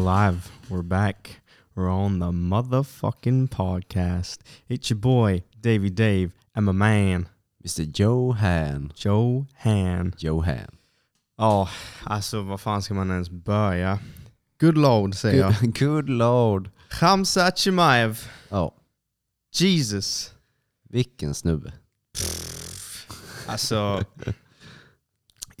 We're live. We're back. We're on the motherfucking podcast. It's your boy, Davy Dave, and my man, Mr Johan. Johan. Johan. Ja, alltså vad fan ska man ens börja? Good lord, säger jag. Good, lord. Khamzat Chimaev. Ja, Jesus. vilken snubbe. Alltså,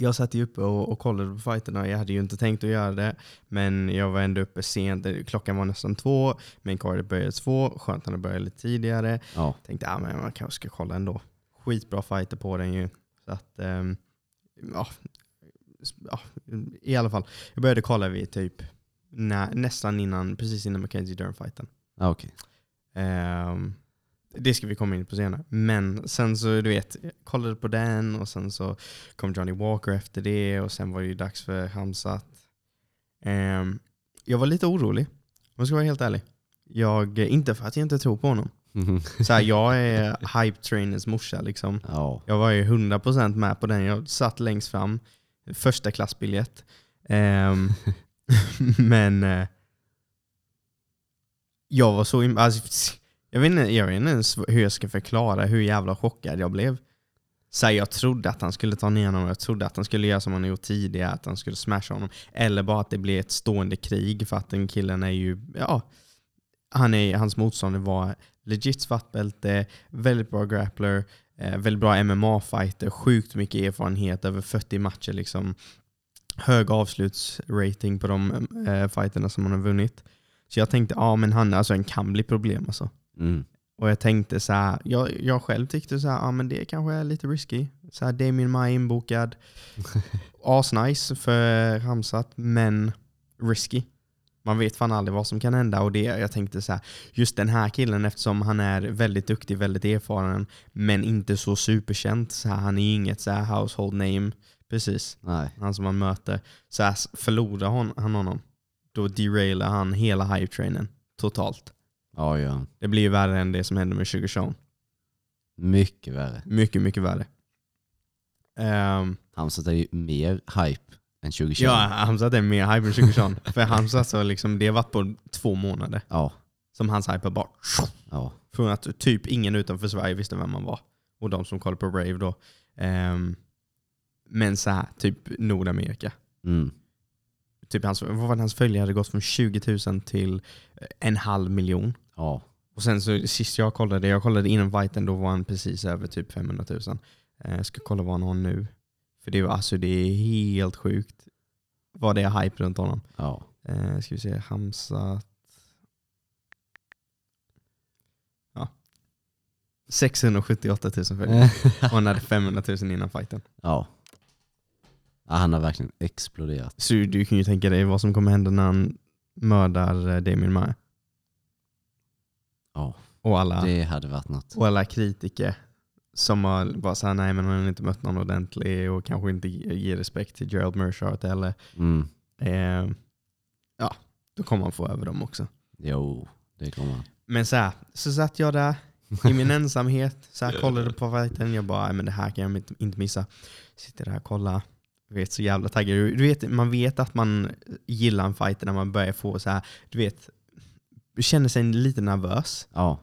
jag satt ju uppe och, och kollade på fighterna. Jag hade ju inte tänkt att göra det, men jag var ändå uppe sent. Klockan var nästan två, min card började två. Skönt att den började lite tidigare. Ja, Tänkte att ah, man kanske ska kolla ändå. Skitbra fighter på den ju. Så att, ehm, ja, ja, I alla fall, jag började kolla vid typ nä, nästan innan, precis innan Mackenzie Dern-fighten. ja okej. Ehm, det ska vi komma in på senare. Men sen så, du vet, jag kollade på den och sen så kom Johnny Walker efter det och sen var det ju dags för Hamzat. Ehm, jag var lite orolig, om jag ska vara helt ärlig. Jag, inte för att jag inte tror på honom. Så här, jag är hype trainers morsa liksom. ja, Jag var ju 100% med på den. Jag satt längst fram, första klassbiljett. Ehm, men eh, jag var så... Alltså, jag, vet inte, jag vet inte ens hur jag ska förklara hur jävla chockad jag blev. Så här, jag trodde att han skulle ta ner honom, jag trodde att han skulle göra som han gjort tidigare, att han skulle smasha honom. Eller bara att det blev ett stående krig för att den killen är ju... Ja, han är, hans motståndare var legit svartbälte, väldigt bra grappler, eh, väldigt bra MMA-fighter, sjukt mycket erfarenhet, över 40 matcher. Liksom. Hög avslutsrating på de eh, fighterna som han har vunnit. Så jag tänkte, ja men han, alltså, han kan bli problem alltså mm. Och jag tänkte så här, jag, jag själv tyckte så här, ja men det kanske är lite risky. Så här, Damien Maya inbokad. Asnice för Hamzat, men risky. Man vet fan aldrig vad som kan hända och det, jag tänkte så här, just den här killen eftersom han är väldigt duktig, väldigt erfaren, men inte så superkänd. Så här, han är ju inget så här household name, precis. Nej, Han som man möter. Så här, förlorar hon, han honom, då derailar han hela hype-trainen totalt. Ja, ja. Det blir ju värre än det som hände med Sugar Sean. Mycket värre. Mycket, mycket värre. Um, Hamzat är ju mer hype än 2020. ja, Hamzat är mer hype än Sugar Sean. För Hamzat så liksom, det har varit på två månader ja, som hans hype har bara... ja. Från att typ ingen utanför Sverige visste vem man var. Och de som kollade på Brave då. Ehm, men så här, typ Nordamerika. Mm. Typ hans, vad var det hans följare hade gått från 20 000 till eh, en halv miljon. ja. Och sen så sist jag kollade, jag kollade innan fighten, då var han precis över typ 500 000. Eh, Jag ska kolla vad han har nu. För det, var, alltså, det är helt sjukt vad det är hype runt honom. ja. Eh, ska vi se, Hamzat. Ja. 678 000 följare. Och han hade 500 000 innan fighten. ja. Ja, han har verkligen exploderat. Så du kan ju tänka dig vad som kommer hända när han mördar eh, Damien Maya. Ja, Och alla, det hade varit något. och alla kritiker som har bara såhär, nej men han har inte mött någon ordentlig och kanske inte ger respekt till Gerald Mershart eller Mm. eh, ja, då kommer han få över dem också. Jo, det kommer han. Men så, här, så satt jag där i min ensamhet, så här, kollade på fighten. Jag bara, "Nej, men det här kan jag inte- inte missa. Sitter där och kollar. Du vet, så jävla taggad. Du vet, man vet att man gillar en fight när man börjar få så här, du vet, känner sig lite nervös. Ja,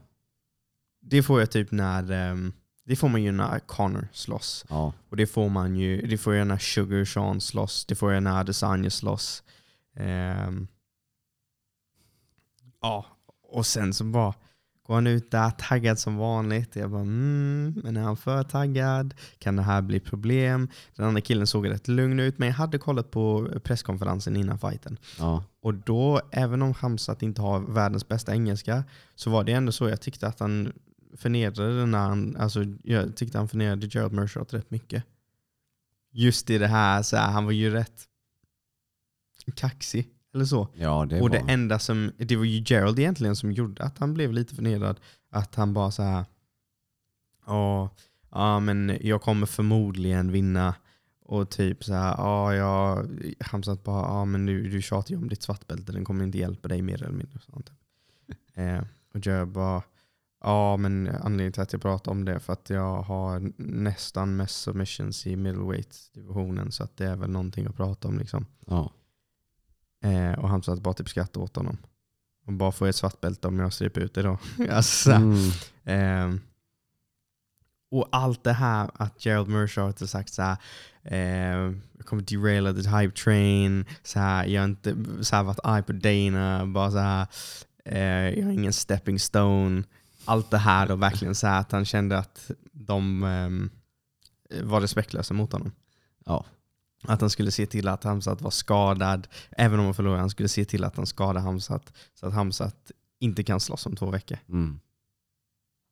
Det får jag typ när, ehm, det får man ju när Connor slåss. ja. Och det får man ju, det får jag när Sugar Sean slåss, det får jag när Adesanya slåss. Ehm, ja, och sen så bara går han ut där taggad som vanligt. Jag bara mm, men är han för taggad? Kan det här bli problem? Den andra killen såg rätt lugn ut, men jag hade kollat på presskonferensen innan fighten. ja. Och då, även om Hamzat inte har världens bästa engelska, så var det ändå så jag tyckte att han förnedrade när han, alltså jag tyckte han förnedrade Gerald Mershot rätt mycket. Just i det här, så här han var ju rätt kaxig, eller så. ja det och var det enda som, det var ju Gerald egentligen som gjorde att han blev lite förnedrad. Att han bara så här, ja, ja men jag kommer förmodligen vinna. Och typ så här, ja, jag, Hamzat bara, ja men du, du tjatar ju om ditt svartbälte, den kommer inte hjälpa dig mer eller mindre. Sånt. Eh, och Gerald bara, ja men anledningen till att jag pratar om det är för att jag har nästan mest submissions i middleweight-divisionen så att det är väl någonting att prata om liksom. Ja, Eh, och Hamzat bara typ skrattade åt honom. Och bara får ett svart bälte om jag stryper ut det då. alltså, Mm. Ehm, och allt det här att Gerald Mershaw har sagt så här, ehm, jag kommer deraila the hype train, så här, jag har inte så här, varit arg på Dana, bara så här, eh, jag har ingen stepping stone. Allt det här och verkligen så här att han kände att de ehm, var respektlösa mot honom. Ja. Att han skulle se till att Hamzat var skadad, även om han förlorade, han skulle se till att han skadade Hamzat så att Hamzat inte kan slåss om två veckor. Mm.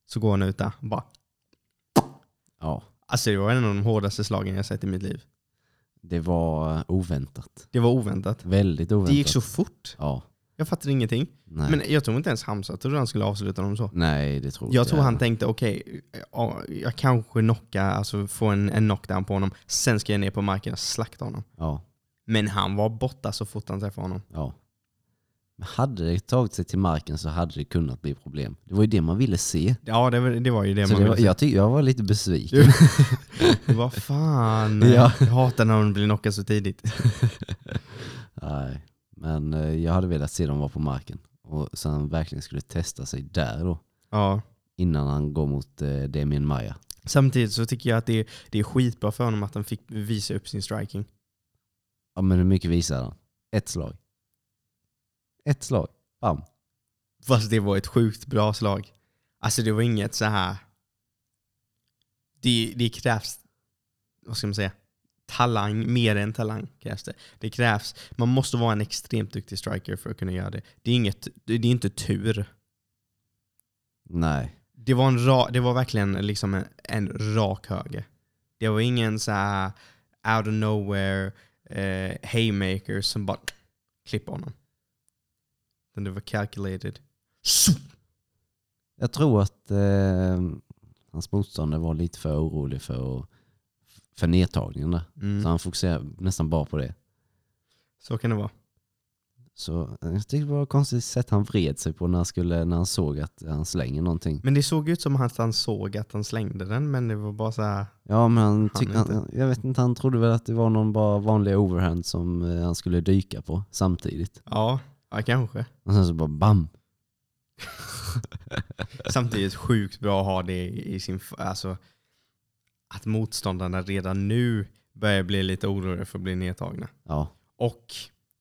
Så går han ut där bara ja. Alltså det var en av de hårdaste slagen jag sett i mitt liv. Det var oväntat. Det var oväntat. Väldigt oväntat. Det gick så fort. Ja. Jag fattade ingenting. Nej. Men jag tror inte ens Hamza trodde han skulle avsluta honom så. Nej, det tror Jag inte tror han tänkte okej, ja, jag kanske knockar, alltså få en, en knockdown på honom. Sen ska jag ner på marken och slakta honom. Ja. Men han var borta så fort han träffade honom. Ja. Men hade det tagit sig till marken så hade det kunnat bli problem. Det var ju det man ville se. Ja, det var, det var ju det så man det ville var, se. jag, jag var lite besviken. Vad fan. Ja. Jag hatar när hon blir knockad så tidigt. Nej. Men eh, jag hade velat se dem vara på marken. Och så han verkligen skulle testa sig där då. Ja. Innan han går mot eh, Damien Maya. Samtidigt så tycker jag att det är, det är skitbra för honom att han fick visa upp sin striking. Ja men hur mycket visar han? Ett slag. Ett slag. Bam. Fast det var ett sjukt bra slag. Alltså det var inget så här. Det, det krävs, vad ska man säga, talang, mer än talang krävs det. Det krävs, man måste vara en extremt duktig striker för att kunna göra det. Det är, inget, det är inte tur. Nej. Det var, en ra, det var verkligen liksom en, en rak höger. Det var ingen så här out of nowhere eh, haymaker som bara klipper honom. Utan det var calculated. Jag tror att eh, hans motståndare var lite för orolig för, för nedtagningen där. Mm. Så han fokuserade nästan bara på det. Så kan det vara. Så eh, jag tyckte det var ett konstigt sätt han vred sig på när han, skulle, när han såg att han slänger någonting. Men det såg ut som att han såg att han slängde den, men det var bara så här. Ja men han, tyck, han, jag vet inte, han trodde väl att det var någon bara vanlig overhand som eh, han skulle dyka på samtidigt. Ja, ja kanske. Och sen så bara bam. Samtidigt sjukt bra att ha det i sin... Alltså, att motståndarna redan nu börjar bli lite oroliga för att bli nedtagna. Ja, Och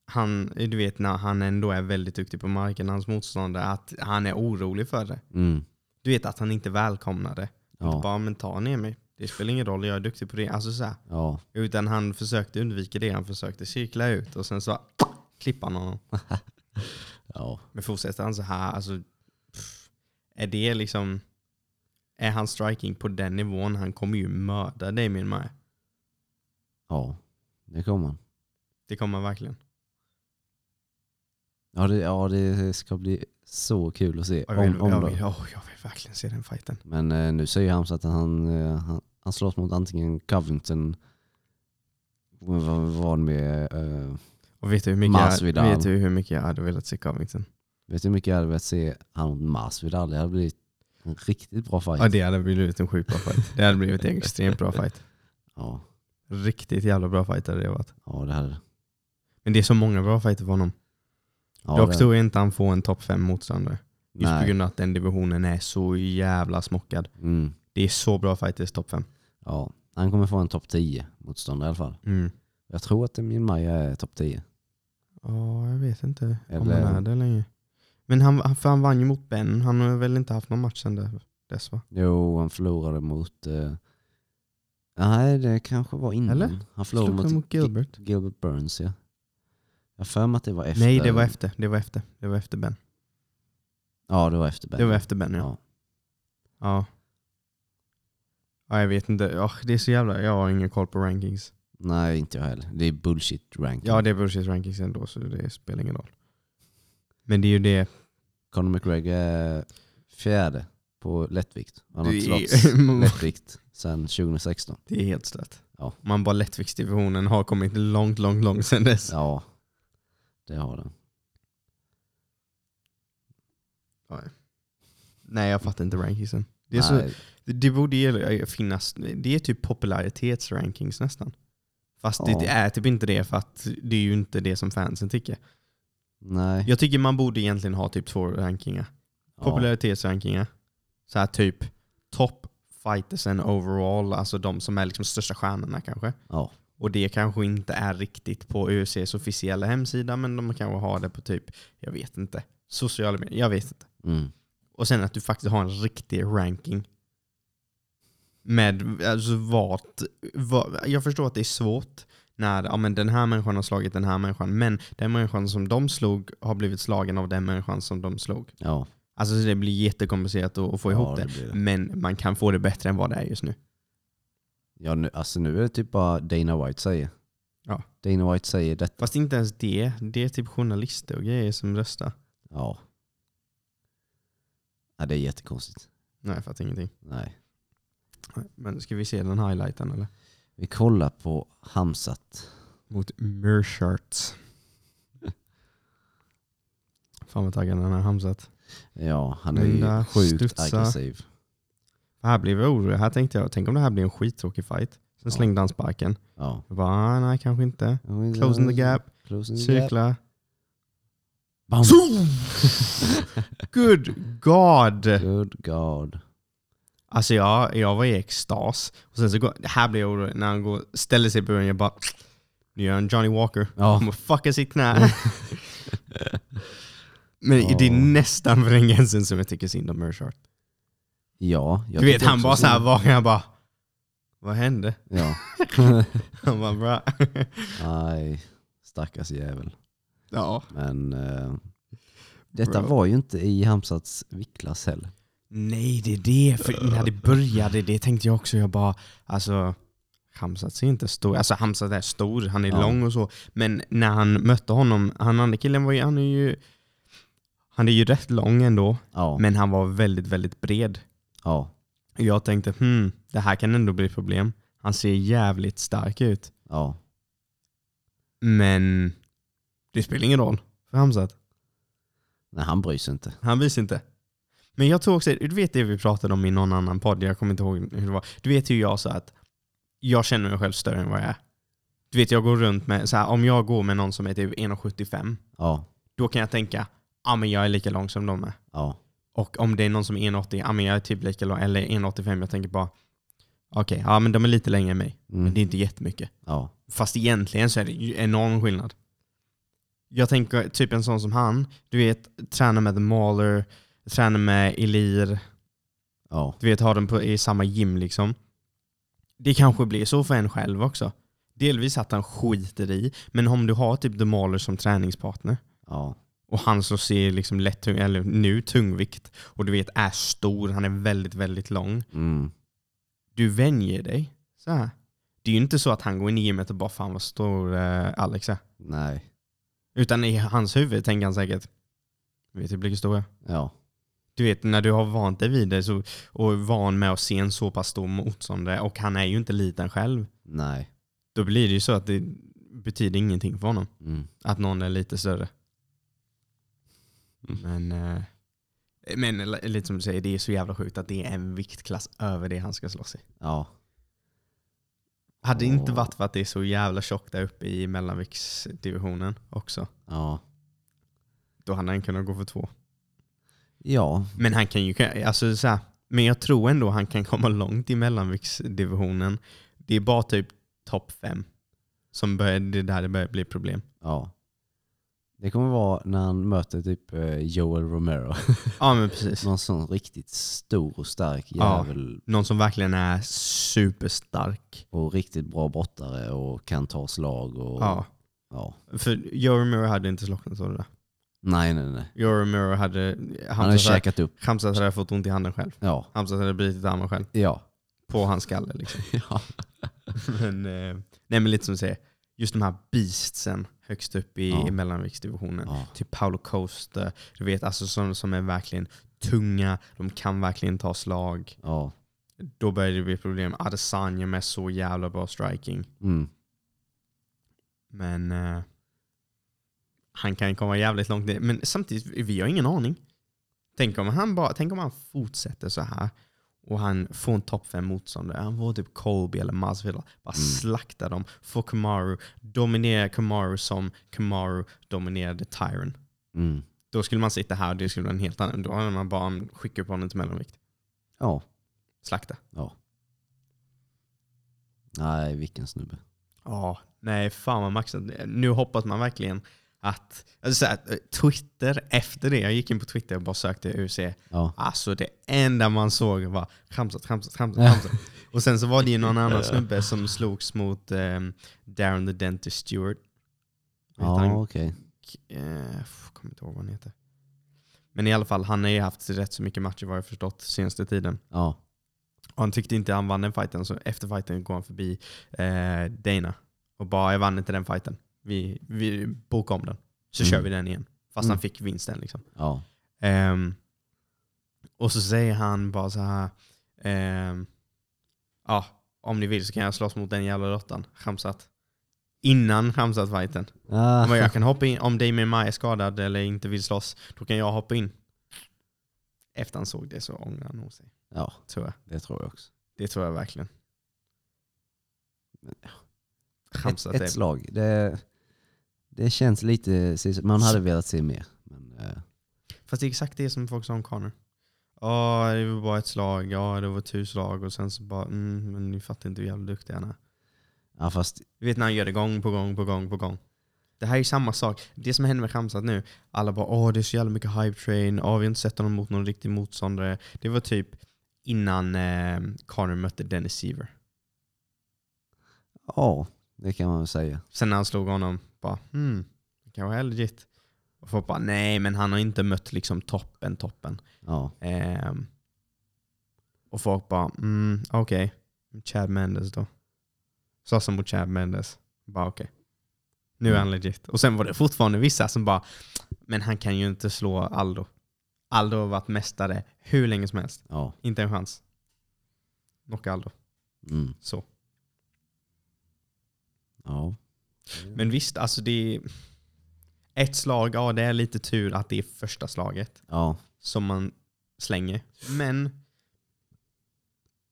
han, du vet när han ändå är väldigt duktig på marken, hans motståndare, att han är orolig för det. mm, Du vet att han inte välkomnar det. Inte ja, bara, men ta ner mig. Det spelar ingen roll, jag är duktig på det. Alltså så ja, Utan han försökte undvika det, han försökte cirkla ut och sen så klippade han honom. ja. Men fortsätter han så här, alltså, pff, är det liksom... Är han striking på den nivån, han kommer ju mörda Damien Maya. Ja, det kommer han. Det kommer han verkligen. Ja det, ja, det ska bli så kul att se. Jag vill, Om, om jag, vill, åh, jag vill verkligen se den fighten. Men eh, nu säger så att han, eh, han, han slåss mot antingen Covington, vad var med, eh, Och vet du, hur mycket jag, Masvidal. vet du hur mycket jag hade velat se Covington? vet du hur mycket jag hade velat se han mot Masvidal? Det hade blivit en riktigt bra fight. Ja, det hade blivit en sjukt bra fight. Det hade blivit en extremt bra fight. Ja, Riktigt jävla bra fight hade det varit. ja det hade Men det är så många bra fighter för honom. ja, Dock det- tror jag inte han får en topp 5 motståndare. Just på Nej. grund av att den divisionen är så jävla smockad. Mm, Det är så bra fighters topp 5. ja, han kommer få en topp 10 motståndare i alla fall. Mm. Jag tror att min Maja är topp 10. Ja, jag vet inte om Eller- han är det länge. Men han, för han vann ju mot Ben. Han har väl inte haft någon match sen där- dess va? Jo, han förlorade mot... Eh, nej, det kanske var innan. Eller? Han förlorade mot, mot Gilbert? Gi- Gilbert Burns, ja. Jag för mig att det var efter. Nej, det var efter. Det var efter. Det var efter Ben. Ja, det var efter Ben. Det var efter Ben ja. Ja. Ja, ja jag vet inte. Ja, det är så jävla... Jag har ingen koll på rankings. Nej, inte jag heller. Det är bullshit ranking. Ja, det är bullshit rankings ändå så det spelar ingen roll. Men det är ju det. Conor McGregor är fjärde på lättvikt. Han har Det är- lättvikt sedan 2016. Det är helt stört. Ja. Man bara lättviktsdivisionen har kommit långt, långt, långt sedan dess. Ja, det har den. Nej, jag fattar inte rankingsen. Det, är så, Nej, det, det borde ju finnas, det är typ popularitetsrankings nästan. Fast Ja. det är typ inte det för att det är ju inte det som fansen tycker. Nej. Jag tycker man borde egentligen ha typ två rankingar. Ja. Popularitetsrankingar. Så här typ top fightersen overall, alltså de som är liksom största stjärnorna kanske. Ja. Och det kanske inte är riktigt på UFCs officiella hemsida, men de kanske har det på typ, jag vet inte, sociala medier, jag vet inte. Mm. Och sen att du faktiskt har en riktig ranking. Med alltså vart, vad, jag förstår att det är svårt när ja, men den här människan har slagit den här människan, men den människan som de slog har blivit slagen av den människan som de slog. Ja. Alltså så det blir jättekomplicerat att, att få ja, ihop det. blir det. Men man kan få det bättre än vad det är just nu. Ja, nu, alltså nu är det typ bara Dana White säger. Ja. Dana White säger detta. Fast inte ens det, det är typ journalister och grejer som röstar. Ja. ja. Det är jättekonstigt. Nej, jag fattar ingenting. Nej. Men ska vi se den highlighten eller? Vi kollar på Hamsat. Mot Mershirts. Fan vad taggad den här Hamzat. Ja, han är ju sjukt studsar. aggressiv. Här blev jag orolig. Här tänkte jag, tänk om det här blir en skittråkig fight. Sen Ja. slängde han sparken. Ja. Jag bara, nej kanske inte. Closing the gap, Closing the gap. cykla. Bam. Good God! Good God. Alltså jag, jag var i extas. Och sen så går, här blir jag orolig när han går, ställer sig i buren. Jag bara, nu gör han Johnny Walker. Ja. Han bara fucka sitt knä. Men Ja. det är nästan för den gränsen som jag tycker synd om Mershart. Ja. Du vet han bara så. såhär vaknar jag bara, vad hände? Ja. Han bara bra. Nej, stackars jävel. ja. Men eh, detta Bro. var ju inte i Hamsats viktklass heller. Nej det är det, för när det började det tänkte jag också, jag bara, alltså Hamzat är inte stor, alltså Hamzat är stor, han är Ja. lång och så, men när han mötte honom, han andra killen var ju, han är ju, han är ju rätt lång ändå, Ja. men han var väldigt, väldigt bred. ja. Jag tänkte, hmm, det här kan ändå bli problem. Han ser jävligt stark ut, Ja. men det spelar ingen roll för Hamzat. Nej, han bryr sig inte. Han visar inte. Men jag tror också, du vet det vi pratade om i någon annan podd, jag kommer inte ihåg hur det var. Du vet hur jag sa att jag känner mig själv större än vad jag är. Du vet jag går runt med, så här, om jag går med någon som är typ 1,75, Ja. då kan jag tänka, ja men jag är lika lång som de är. Ja. Och om det är någon som är 1,80, ja men jag är typ lika lång, eller 1,85, jag tänker bara, okej, ja men de är lite längre än mig. Men Mm. det är inte jättemycket. Ja. Fast egentligen så är det enorm skillnad. Jag tänker typ en sån som han, du vet, tränar med The Mauler, tränar med Elir, Ja. du vet, har dem på, i samma gym liksom. Det kanske blir så för en själv också. Delvis att han skiter i, men om du har typ The Mauler som träningspartner Ja. och han så ser liksom lätt, eller nu tungvikt och du vet är stor, han är väldigt, väldigt lång. Mm. Du vänjer dig. Så här. Det är ju inte så att han går in i gymmet och bara fan vad stor eh, Alex är. Nej. Utan i hans huvud tänker han säkert, du vet hur mycket stor jag är. Ja. Du vet när du har vant dig vid det så, och van med att se en så pass stor motståndare och han är ju inte liten själv. Nej. Då blir det ju så att det betyder ingenting för honom Mm. att någon är lite större. Mm. Men, eh, men li- lite som du säger, det är så jävla sjukt att det är en viktklass över det han ska slåss i. Ja. Hade det inte varit för att det är så jävla tjockt där uppe i mellanviktsdivisionen också, Ja. då hade han kunnat gå för två. Ja. Men han kan ju, alltså så här, men jag tror ändå han kan komma långt i mellanviktsdivisionen. Det är bara typ topp fem som börjar, det är där det börjar bli problem. Ja. Det kommer vara när han möter typ eh, Joel Romero. Ja men precis. Någon sån riktigt stor och stark Ja. jävel. Någon som verkligen är superstark. Och riktigt bra brottare och kan ta slag. Och, Ja. ja. För Joe Romero hade inte slocknat av det där. Nej, nej, nej. Joe Romero hade, Han har Hamzat hade, käkat upp. Hamzat hade fått ont i handen själv. Ja. Hamzat hade brutit armen själv. Ja. På hans skalle liksom. ja. men, eh, nej men lite som du säger, just de här beastsen högst upp i, Ja. i mellanviktsdivisionen. ja. Typ Paolo Costa, du vet alltså som, som är verkligen tunga, de kan verkligen ta slag. ja. Då börjar det bli problem. Adesanya med så jävla bra striking. Mm. Men eh, han kan komma jävligt långt ner. Men samtidigt, vi har ingen aning. Tänk om han, bara, tänk om han fortsätter så här och han får en topp 5 motståndare. Han får typ Colby eller Masvidal. Bara Mm. slakta dem. Får Kamaru. Dominera Kamaru som Kamaru dominerade Tyron. Mm. Då skulle man sitta här och det skulle vara en helt annan. Då hade man bara skickat upp honom till mellanvikt. Ja. Slakta. ja. Nej, vilken snubbe. Ja, nej fan vad maxat. Nu hoppas man verkligen att... Alltså så här, Twitter, efter det, jag gick in på Twitter och bara sökte UC. Ja. Alltså det enda man såg var Khamzat, Khamzat, Khamzat. Khamzat. Och sen så var det ju någon annan snubbe som slogs mot ehm, Darren the Dentist Stewart. Ja, okej. eh, f- kommer inte ihåg vad han heter. Men i alla fall, han har ju haft rätt så mycket matcher vad jag förstått senaste tiden. Ja. Och han tyckte inte han vann den fighten, så efter fighten går han förbi eh, Dana. Och bara, jag vann inte den fighten. Vi, vi bokar om den. Så Mm. kör vi den igen. Fast Mm. han fick vinsten liksom. Ja. Ehm, och så säger han bara så här. ehm, ja, om ni vill så kan jag slåss mot den jävla råttan, Khamzat. Innan Khamzat-fighten. Ah. Men jag kan hoppa in, om Damien Maya är skadad eller inte vill slåss, då kan jag hoppa in. Efter han såg det så ångrar han nog sig. Ja, Tror jag. det tror jag också. Det tror jag verkligen. Men, Ett, Khamzat ett är... slag. Det, det känns lite... Man hade velat se mer. Men, eh, Fast det är exakt det som folk sa om Connor. Ja, det var bara ett slag. Ja, det var ett slag. Och sen så bara, mm, men ni fattar inte hur jävla duktig han är. ja, fast Du vet när han gör det gång på gång på gång på gång. Det här är samma sak. Det som händer med Khamzat nu, alla bara åh det är så jävla mycket hype train, åh vi har inte sett honom mot någon riktig motståndare. Det var typ innan eh, Connor mötte Dennis Seaver. ja, det kan man väl säga. Sen när han slog honom, bara hmm, det kan vara legit. Och folk bara nej men han har inte mött liksom toppen, toppen. Ja, Ehm, och folk bara, mm, okej. Chad Mendes då. Slåss mot Chad Mendes. Bara okej. Nu är han legit. Och sen var det fortfarande vissa som bara, men han kan ju inte slå Aldo. Aldo har varit mästare hur länge som helst. ja. Inte en chans. Knocka Aldo. Mm, Så. ja. Men visst, alltså det är... Ett slag, ja det är lite tur att det är första slaget. Ja, som man slänger. Men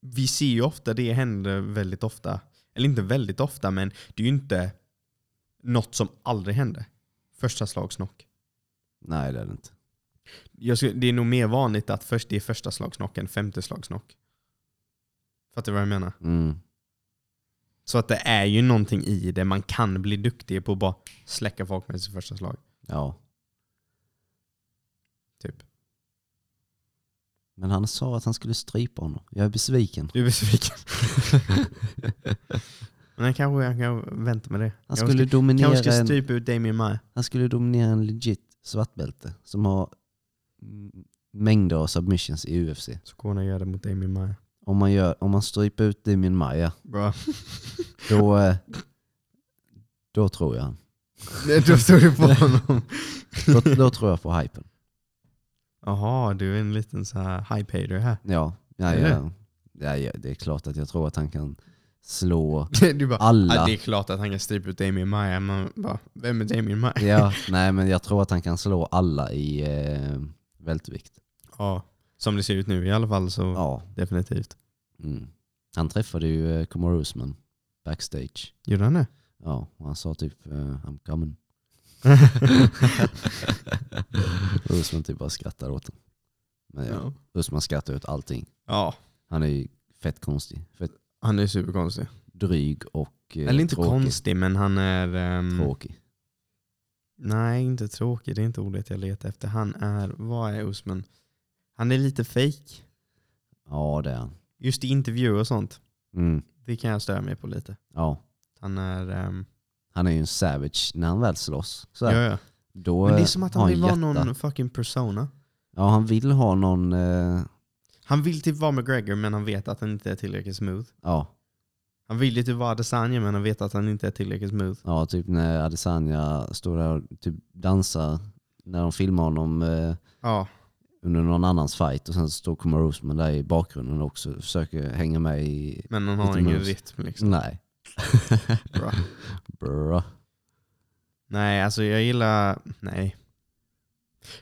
vi ser ju ofta det händer väldigt ofta. Eller inte väldigt ofta, men det är ju inte något som aldrig händer. Första slagsnock. nej det är det inte. Jag skulle, det är nog mer vanligt att först det är första slagsnock än femte slagsnock. Fattar du vad jag menar? Mm, Så att det är ju någonting i det. Man kan bli duktig på att bara släcka folk med sitt första slag. ja. Typ. Men han sa att han skulle strypa honom. Jag är besviken. Du är besviken. men jag kanske jag kan vänta med det. Han skulle, ska, dominera kanske ska en, strypa ut Damien Maya. han skulle dominera en legit svartbälte som har mängder av submissions i UFC. Så går han och gör det mot Damien Maya. Om man, gör, om man stryper ut Damien Maya, Bra. då, eh, då tror jag han. Då står du på honom. Då, då tror jag på hypen. Jaha, du är en liten så här hype-hater här. Ja, ja, ja, ja, ja, det är klart att jag tror att han kan slå Du bara, alla. Ja, det är klart att han kan strypa ut Damien Maya. Man bara, vem är Damien Maya? Ja, nej men jag tror att han kan slå alla i eh, vältvikt. Ja, som det ser ut nu i alla fall så Ja. definitivt. Mm. Han träffade ju eh, Kamaru Usman backstage. Gjorde han det? Ja, och han sa typ eh, I'm coming. Usman typ bara skrattade åt honom. Men ja, Ja. Usman skrattar åt allting. ja. Han är ju fett konstig. Fett Han är superkonstig. dryg och eh, Eller inte tråkig. konstig, men han är... ehm, Tråkig. nej, inte tråkig. Det är inte ordet jag letar efter. Han är... Vad är Usman? Han är lite fake. Ja det är han. Just i intervjuer och sånt. Mm. Det kan jag störa mig på lite. Ja. Han är... ehm, Han är ju en savage när han väl slåss. Så ja, här, ja. Då Men det är som att han vill vara någon fucking persona. Ja han vill ha någon, eh, Han vill typ vara McGregor men han vet att han inte är tillräckligt smooth. ja, Han vill ju typ vara Adesanya men han vet att han inte är tillräckligt smooth. ja typ när Adesanya står där och typ dansar när de filmar honom eh, Ja, under någon annans fight och sen så står Kamaru Usman där i bakgrunden också och försöker hänga med i... men han har ingen rytm liksom. Nej. Bra. Bra. Nej, alltså jag gillar... Nej.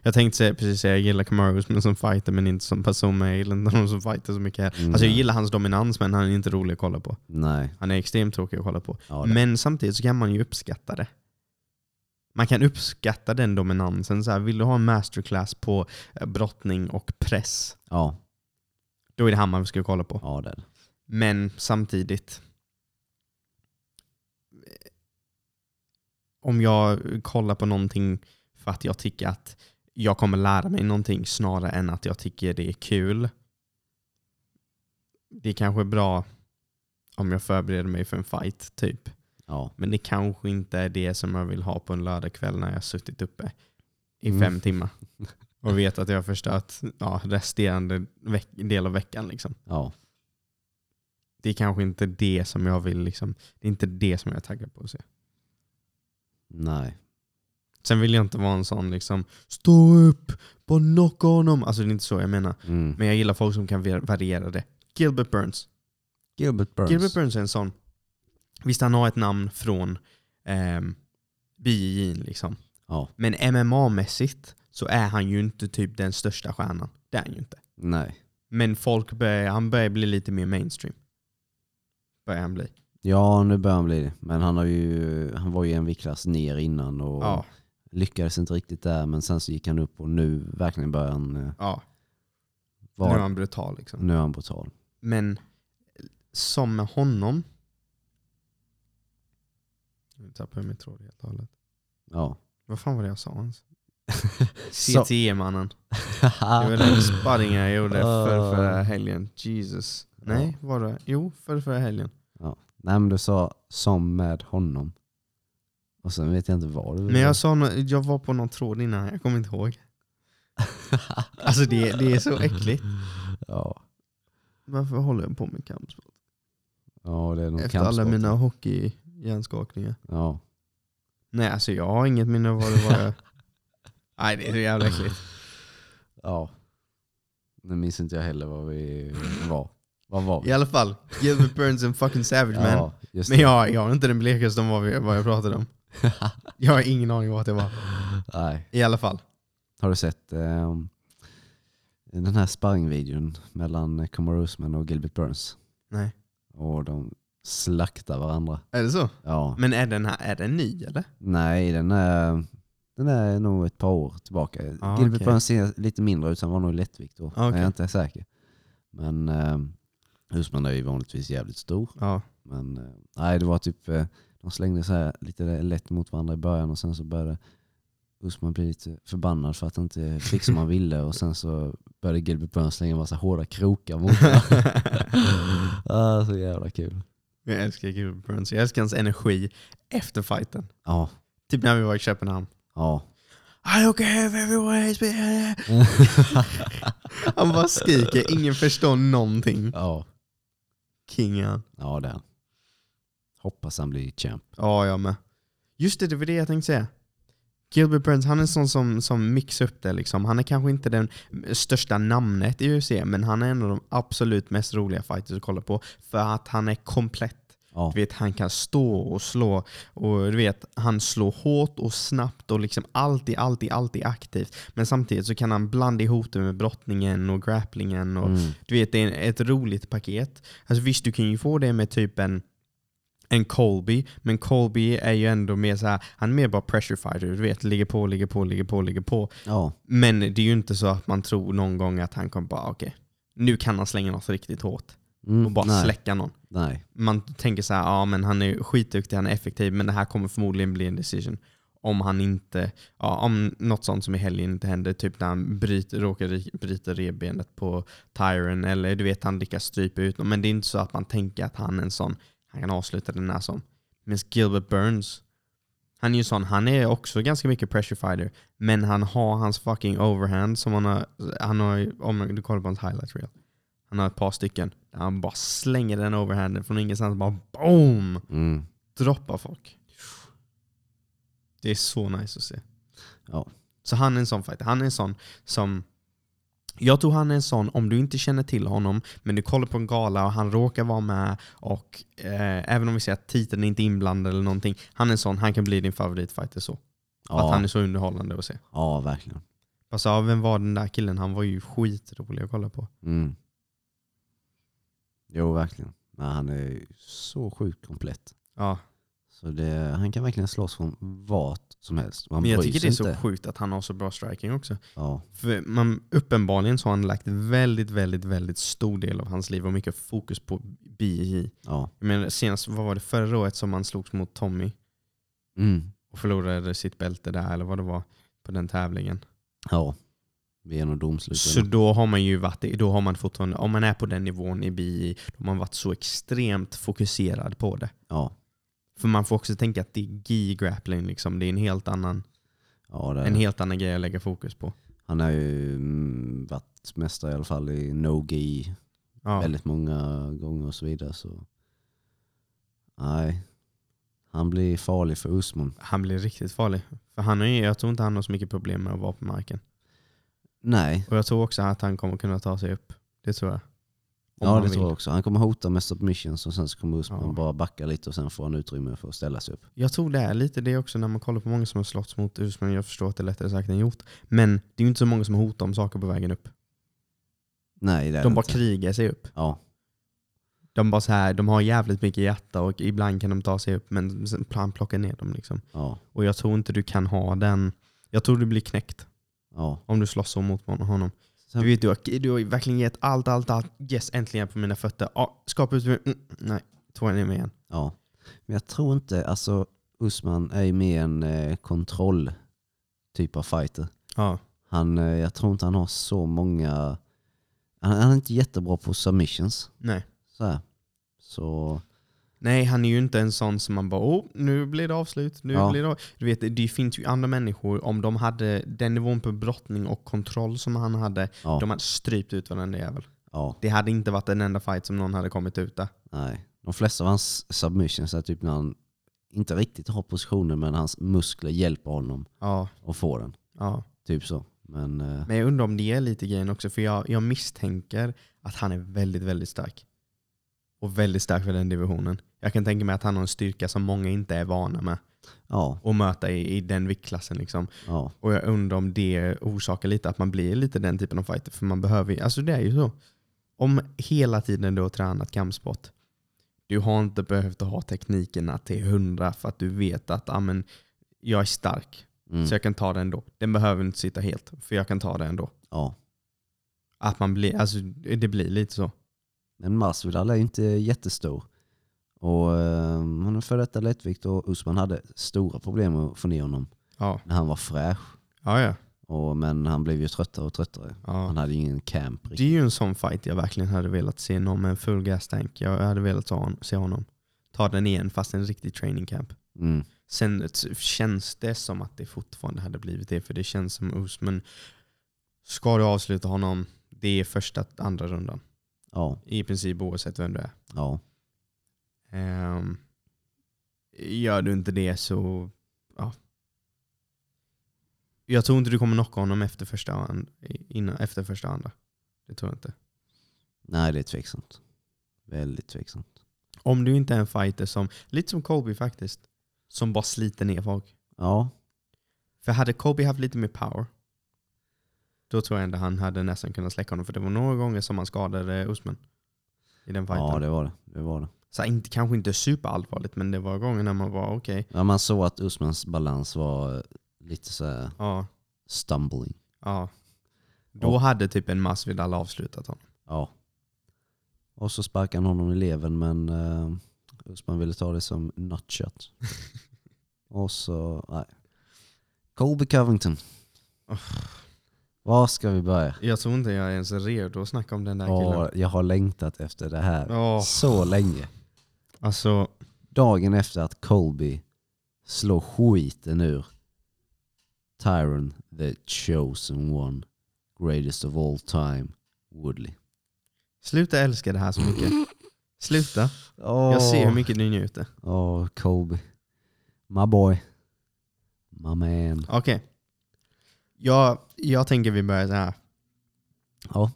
Jag tänkte säga, precis säga jag gillar Kamaru Usman som fighter men inte som person. Men jag gillar inte honom som fighter så mycket. Mm. Alltså jag gillar hans dominans men han är inte rolig att kolla på. Nej. Han är extremt tråkig att kolla på. Ja. Men samtidigt så kan man ju uppskatta det. Man kan uppskatta den dominansen. Så här, vill du ha en masterclass på eh, brottning och press, ja. då är det han man ska kolla på. ja, det. Men samtidigt, eh, om jag kollar på någonting för att jag tycker att jag kommer lära mig någonting snarare än att jag tycker det är kul. Det är kanske bra om jag förbereder mig för en fight, typ. Ja. Men det kanske inte är det som jag vill ha på en lördagkväll när jag har suttit uppe i Mm. fem timmar. Och vet att jag har förstört ja, resterande del av veckan. Liksom. ja. Det är kanske inte det som jag vill, liksom, det är inte det som jag är taggad på att se. Nej. Sen vill jag inte vara en sån liksom, stå upp, bara knocka honom. Alltså det är inte så jag menar. Mm. Men jag gillar folk som kan var- variera det. Gilbert Burns. Gilbert Burns. Gilbert Burns är en sån. Visst han har ett namn från ehm, BJJ liksom. Ja. Men MMA-mässigt så är han ju inte typ den största stjärnan. Det är han ju inte. Nej. Men folk börjar, han börjar bli lite mer mainstream. Börjar han bli. Ja, nu börjar han bli det. Men han, har ju, han var ju en viktklass ner innan och Ja, lyckades inte riktigt där. Men sen så gick han upp och nu verkligen börjar han eh, ja. Nu vara... är han brutal liksom. nu är han brutal. Men som med honom... Nu tappade jag min tråd helt och hållet. Ja. Vad fan var det jag sa ens? CTE-mannen. Det var den sparringen jag gjorde för förra helgen. Jesus. Nej, var det? Jo, för förra helgen. Nej men du sa som med honom. Och sen vet jag inte vad du Men jag sa jag var på någon tråd innan, jag kommer inte ihåg. Alltså det, det är så äckligt. Ja. Varför håller jag på med kampsport? ja, det är nog Efter alla kampsport. mina hockey-hjärnskakningar. Ja. Nej, alltså jag har inget minne av vad det var jag... Nej, det är så jävla äckligt. ja. Nu minns inte jag heller vad vi var. Vad var vi? I alla fall, Gilbert Burns en fucking savage man. Ja, Men jag, jag har inte den blekaste om vad, vi, vad jag pratade om. Jag har ingen aning vad det var. Nej. I alla fall. Har du sett eh, den här sparringvideon mellan Kamaru Usman och Gilbert Burns? Nej. Och de slaktar varandra. Är det så? Ja. Men är den här är den ny eller? Nej, den är, den är nog ett par år tillbaka. Ah, Gilbert. Burns ser lite mindre ut, han var nog lättvikt då. Ah, okej. jag är inte säker. Men eh, Usman är ju vanligtvis jävligt stor. Ja. Men eh, nej, det var typ, eh, de slängde så här lite lätt mot varandra i början och sen så började Usman bli lite förbannad för att han inte fick som han ville och sen så började Gilbert Burns slänga en massa hårda krokar mot honom. ah, så jävla kul. Jag älskar Gilbert Burns. Jag älskar hans energi efter fighten. Ja, Typ när vi var i Köpenhamn. ja. I don't care if everyone is Han bara skriker, ingen förstår någonting. ja. King är han. Ja, det är han. Hoppas han blir champ. Ja, jag med. Just det, det var det jag tänkte säga. Gilbert Burns, han är en sån som, som mixar upp det. Liksom. Han är kanske inte den största namnet i UFC, men han är en av de absolut mest roliga fighters att kolla på. För att han är komplett. Ja, Du vet, han kan stå och slå. Och du vet, han slår hårt och snabbt och liksom alltid, alltid, alltid aktivt. Men samtidigt så kan han blanda ihop det med brottningen och grapplingen. Och, mm. Du vet, det är ett roligt paket. Alltså visst, du kan ju få det med typ en, en Colby, men Colby är ju ändå mer så här, han är mer bara pressure fighter. Du vet, ligger på, ligger på, ligger på, ligger på. ja. Men det är ju inte så att man tror någon gång att han kommer bara, okej, nu kan han slänga något riktigt hårt Mm. och bara nej, släcka någon. Nej. Man tänker så här, ja men han är skitduktig, han är effektiv, men det här kommer förmodligen bli en decision. Om han inte, ja, om något sånt som i helgen inte händer, typ när han bryter, råkar bryta revbenet på Tyron, eller du vet han lyckas strypa ut någon. Men det är inte så att man tänker att han är en sån, han kan avsluta den här som. Men Gilbert Burns, han är ju sån, han är också ganska mycket pressure fighter, men han har hans fucking overhand som han har, han har om du kollar på hans highlight reel. Han har ett par stycken. Där han bara slänger den overhanden från ingenstans. Bara boom! Mm. Droppar folk. Det är så nice att se. Ja. Så han är en sån fighter. Han är en sån som... Jag tror han är en sån, om du inte känner till honom, men du kollar på en gala och han råkar vara med och eh, även om vi säger att titeln är inte inblandad eller någonting, han är en sån, han kan bli din favoritfighter så. För Att Ja. han är så underhållande att se. ja, verkligen. Fast ja, vem var den där killen? Han var ju skitrolig att kolla på. Mm. Jo, verkligen. Nej, han är så sjukt komplett. Ja. Så det, han kan verkligen slåss från vart som helst. Man Men jag tycker det är så sjukt att han har så bra striking också. Ja, För man, uppenbarligen så har han lagt väldigt, väldigt, väldigt stor del av hans liv och mycket fokus på BJJ. ja. Menar, senast, vad var det, förra året som han slogs mot Tommy Mm. och förlorade sitt bälte där, eller vad det var, på den tävlingen. Ja. Vid en av domsluten. Så då har man ju varit, då har man fortfarande, om man är på den nivån i BJJ, då har man varit så extremt fokuserad på det. Ja. För man får också tänka att det är gi-grappling, liksom. det är en helt, annan, Ja, en helt annan grej att lägga fokus på. Han har ju mm, varit mästare i alla fall i no-gi Ja. väldigt många gånger och så vidare. Så. Nej, han blir farlig för Usman. Han blir riktigt farlig. För han ju, jag tror inte han har så mycket problem med att vara på marken. Nej, Och jag tror också att han kommer kunna ta sig upp. Det tror jag. Ja det vill. tror jag också. Han kommer hota med submissions och sen så kommer Usman Ja. bara backa lite och sen får han utrymme för att ställa sig upp. Jag tror det är lite det också när man kollar på många som har slått mot Usman. Jag förstår att det är lättare sagt än gjort. Men det är ju inte så många som hotar om saker på vägen upp. Nej, det är De det bara inte. krigar sig upp. Ja, De bara så här, de har jävligt mycket hjärta och ibland kan de ta sig upp men han plockar ner dem. Liksom. ja, Och jag tror inte du kan ha den. Jag tror du blir knäckt ja. om du slåss så mot honom. Sen, Du vet, du har, du har verkligen gett allt, allt, allt. Yes, äntligen på mina fötter. Ja, skapa ut. Mm, nej, jag ner mig igen. ja. Men jag tror inte, alltså Usman är ju mer en eh, kontroll typ av fighter. Ja. Han, eh, jag tror inte han har så många, han, han är inte jättebra på submissions. Nej. Så, här. så Nej, han är ju inte en sån som man bara oh, nu blir det avslut. Nu Ja. blir det av-" Du vet, det finns ju andra människor, om de hade den nivån på brottning och kontroll som han hade, ja, de hade strypt ut varenda jävel. ja, Det hade inte varit en enda fight som någon hade kommit ut där. nej. De flesta av hans submissions är typ när han inte riktigt har positionen men hans muskler hjälper honom Ja, att få den. ja. Typ så. Men eh, Men jag undrar om det är lite grejen också, för jag, jag misstänker att han är väldigt, väldigt stark. Och väldigt stark för den divisionen. Jag kan tänka mig att han har en styrka som många inte är vana med ja, att möta i, i den viktklassen. Liksom. ja, Och jag undrar om det orsakar lite att man blir lite den typen av fighter. För man behöver alltså det är ju så. Om hela tiden du har tränat kampsport, du har inte behövt ha teknikerna till hundra för att du vet att ah, men, jag är stark, mm, så jag kan ta det ändå. Den behöver inte sitta helt, för jag kan ta det ändå. ja. Att man blir, alltså, det blir lite så. Men Masvidal är ju inte jättestor. Och eh, han är före detta lättvikt och Usman hade stora problem att få ner honom Ja, när han var fräsch. ja. ja. Och, men han blev ju tröttare och tröttare. ja. Han hade ju ingen camp Det riktigt. är ju en sån fight jag verkligen hade velat se någon med en full gas tank. Jag hade velat ta hon, se honom ta den igen fast en riktig training camp. Mm. Sen t- känns det som att det fortfarande hade blivit det, för det känns som Usman, ska du avsluta honom, det är första, andra rundan. Ja, I princip oavsett vem du är. ja, Ehm, gör du inte det så, ja. Jag tror inte du kommer knocka honom efter första, and- innan, efter första andra. Det tror jag inte. nej det är tveksamt. Väldigt tveksamt. Om du inte är en fighter som, lite som Kobe faktiskt, som bara sliter ner folk. Ja, För hade Kobe haft lite mer power, då tror jag ändå han hade nästan kunnat släcka honom. För det var några gånger som han skadade Usman. I den fighten. ja det var det. det, var det. Så inte, kanske inte superallvarligt, men det var gånger när man var okej. Ja, man såg att Usmans balans var lite så Ja, stumbling. ja. Då Och- hade typ en Masvidal avslutat honom. Ja. Och så sparkade han honom i levern men uh, Usman ville ta det som nutshot. och så, nej. Colby Covington. Var ska vi börja? Jag tror inte jag är ens redo att snacka om den där killen. Åh, jag har längtat efter det här Åh, så länge. alltså, Dagen efter att Colby slår skiten ur Tyron the chosen one, greatest of all time, Woodley. sluta älska det här så mycket. Sluta. Jag ser hur mycket du njuter. Åh, Colby. My boy. My man. Okej. Jag, jag tänker vi börjar så här. Ja.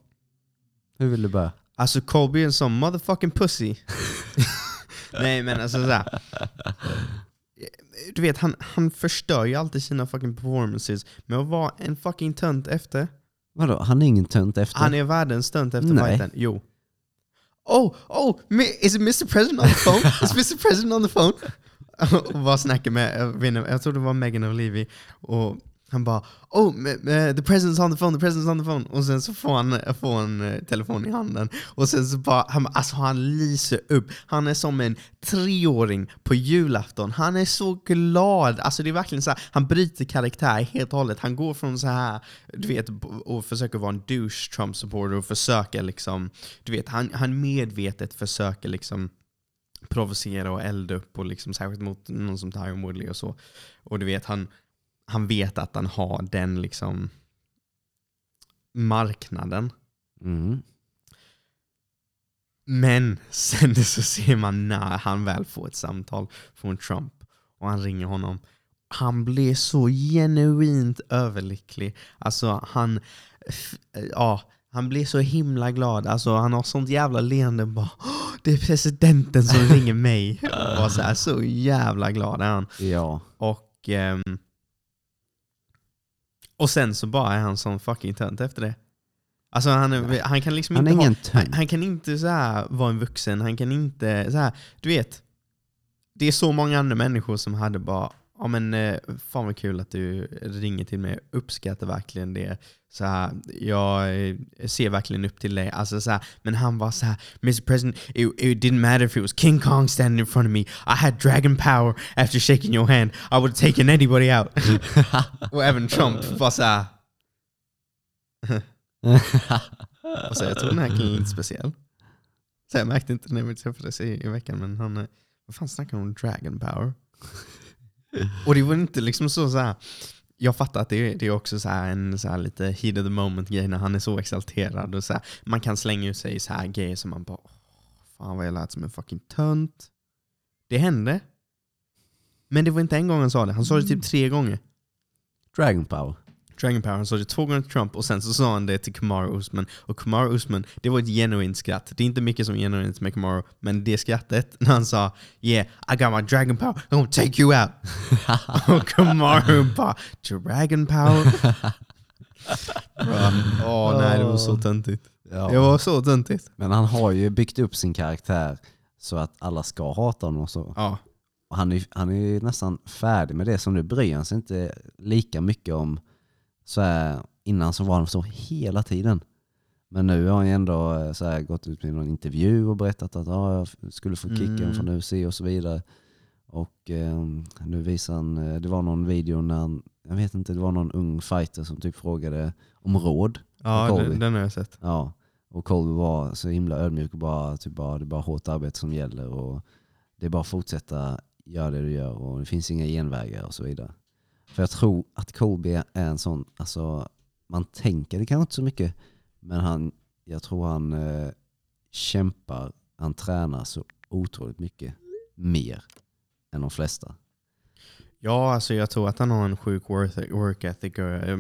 Hur vill du börja? Alltså Kobe är en sån motherfucking pussy. Nej men alltså såhär. du vet, han, han förstör ju alltid sina fucking performances med att vara en fucking tönt efter. Vadå, han är ingen tönt efter? Han är världens tönt efter Nej. fighten. Jo. Oh, oh, is it Mr President on the phone? Is Mr President on the phone? och bara snackar med, jag, tror det var Megan O'Leary, och han bara Oh, the president's on the phone, the president's on the phone. Och sen så får han, får han telefonen telefon i handen. Och sen så bara, han, alltså han lyser upp. Han är som en treåring på julafton. Han är så glad. Alltså det är verkligen så här, han bryter karaktär helt och hållet. Han går från så här, du vet, och försöker vara en douche Trump supporter och försöker liksom, du vet, han, han medvetet försöker liksom provocera och elda upp, och liksom, särskilt mot någon som Tyron Woodley och så. Och du vet, han, han vet att han har den liksom marknaden. Mm. Men sen så ser man när han väl får ett samtal från Trump och han ringer honom. Han blir så genuint överlycklig. Alltså han, ja, han blir så himla glad. Alltså han har sånt jävla leende. Bara, "Åh, det är presidenten som ringer mig. Och så, här, så jävla glad är han. Ja. Och, ehm, och sen så bara är han som fucking tönt efter det. Alltså han, är, han kan liksom Han inte ha, han, han kan inte så här vara en vuxen, han kan inte så här, du vet. Det är så många andra människor som hade bara, ja men eh, fan vad kul att du ringer till mig, Jag uppskattar verkligen det. Så här, jag eh, ser verkligen upp till dig. Alltså, så här, men han var så här, Mr President, it, it didn't matter if it was King Kong standing in front of me. I had dragon power after shaking your hand. I would have taken anybody out. Och även Trump var så här, och så jag tror den här killen är lite speciell. Så jag märkte inte när vi träffades i, i veckan, men han, eh, vad fan snackar han om dragon power? Och det var inte liksom så, så här. jag fattar att det är, det är också så här en så här lite heat of the moment grej när han är så exalterad. Och så här, man kan slänga ut sig så här grejer som man bara, "Åh, fan vad jag lät som en fucking tönt. Det hände. Men det var inte en gång han sa det, han sa det typ tre gånger. Dragon power. Dragon Power, han sa det två gånger till Trump och sen så sa han det till Kamara Usman. Och Kamara Usman, det var ett genuint skratt. Det är inte mycket som är genuint med Kamara, men det skrattet när han sa Yeah, I got my Dragon Power, I'm gonna take you out. och Kamara bara Dragon Power? Åh nej, det var så töntigt. Ja. Det var så töntigt. Men han har ju byggt upp sin karaktär så att alla ska hata honom och så. Ja. Och han, är, han är ju nästan färdig med det, så nu bryr han sig inte lika mycket om så här, innan så var han så hela tiden. Men nu har han ändå eh, så här, gått ut med någon intervju och berättat att ah, jag skulle få kicken Mm. från UFC och så vidare. Och eh, nu visar han, eh, det var någon video när han, jag vet inte, det var någon ung fighter som typ frågade om råd. Ja, den, den har jag sett. Ja, och Colby var så himla ödmjuk och bara, typ bara, det är bara hårt arbete som gäller och det är bara att fortsätta göra det du gör och det finns inga genvägar och så vidare. För jag tror att Colby är en sån, alltså man tänker det kanske inte så mycket, men han, jag tror han eh, kämpar, han tränar så otroligt mycket mer än de flesta. Ja, alltså jag tror att han har en sjuk work ethic.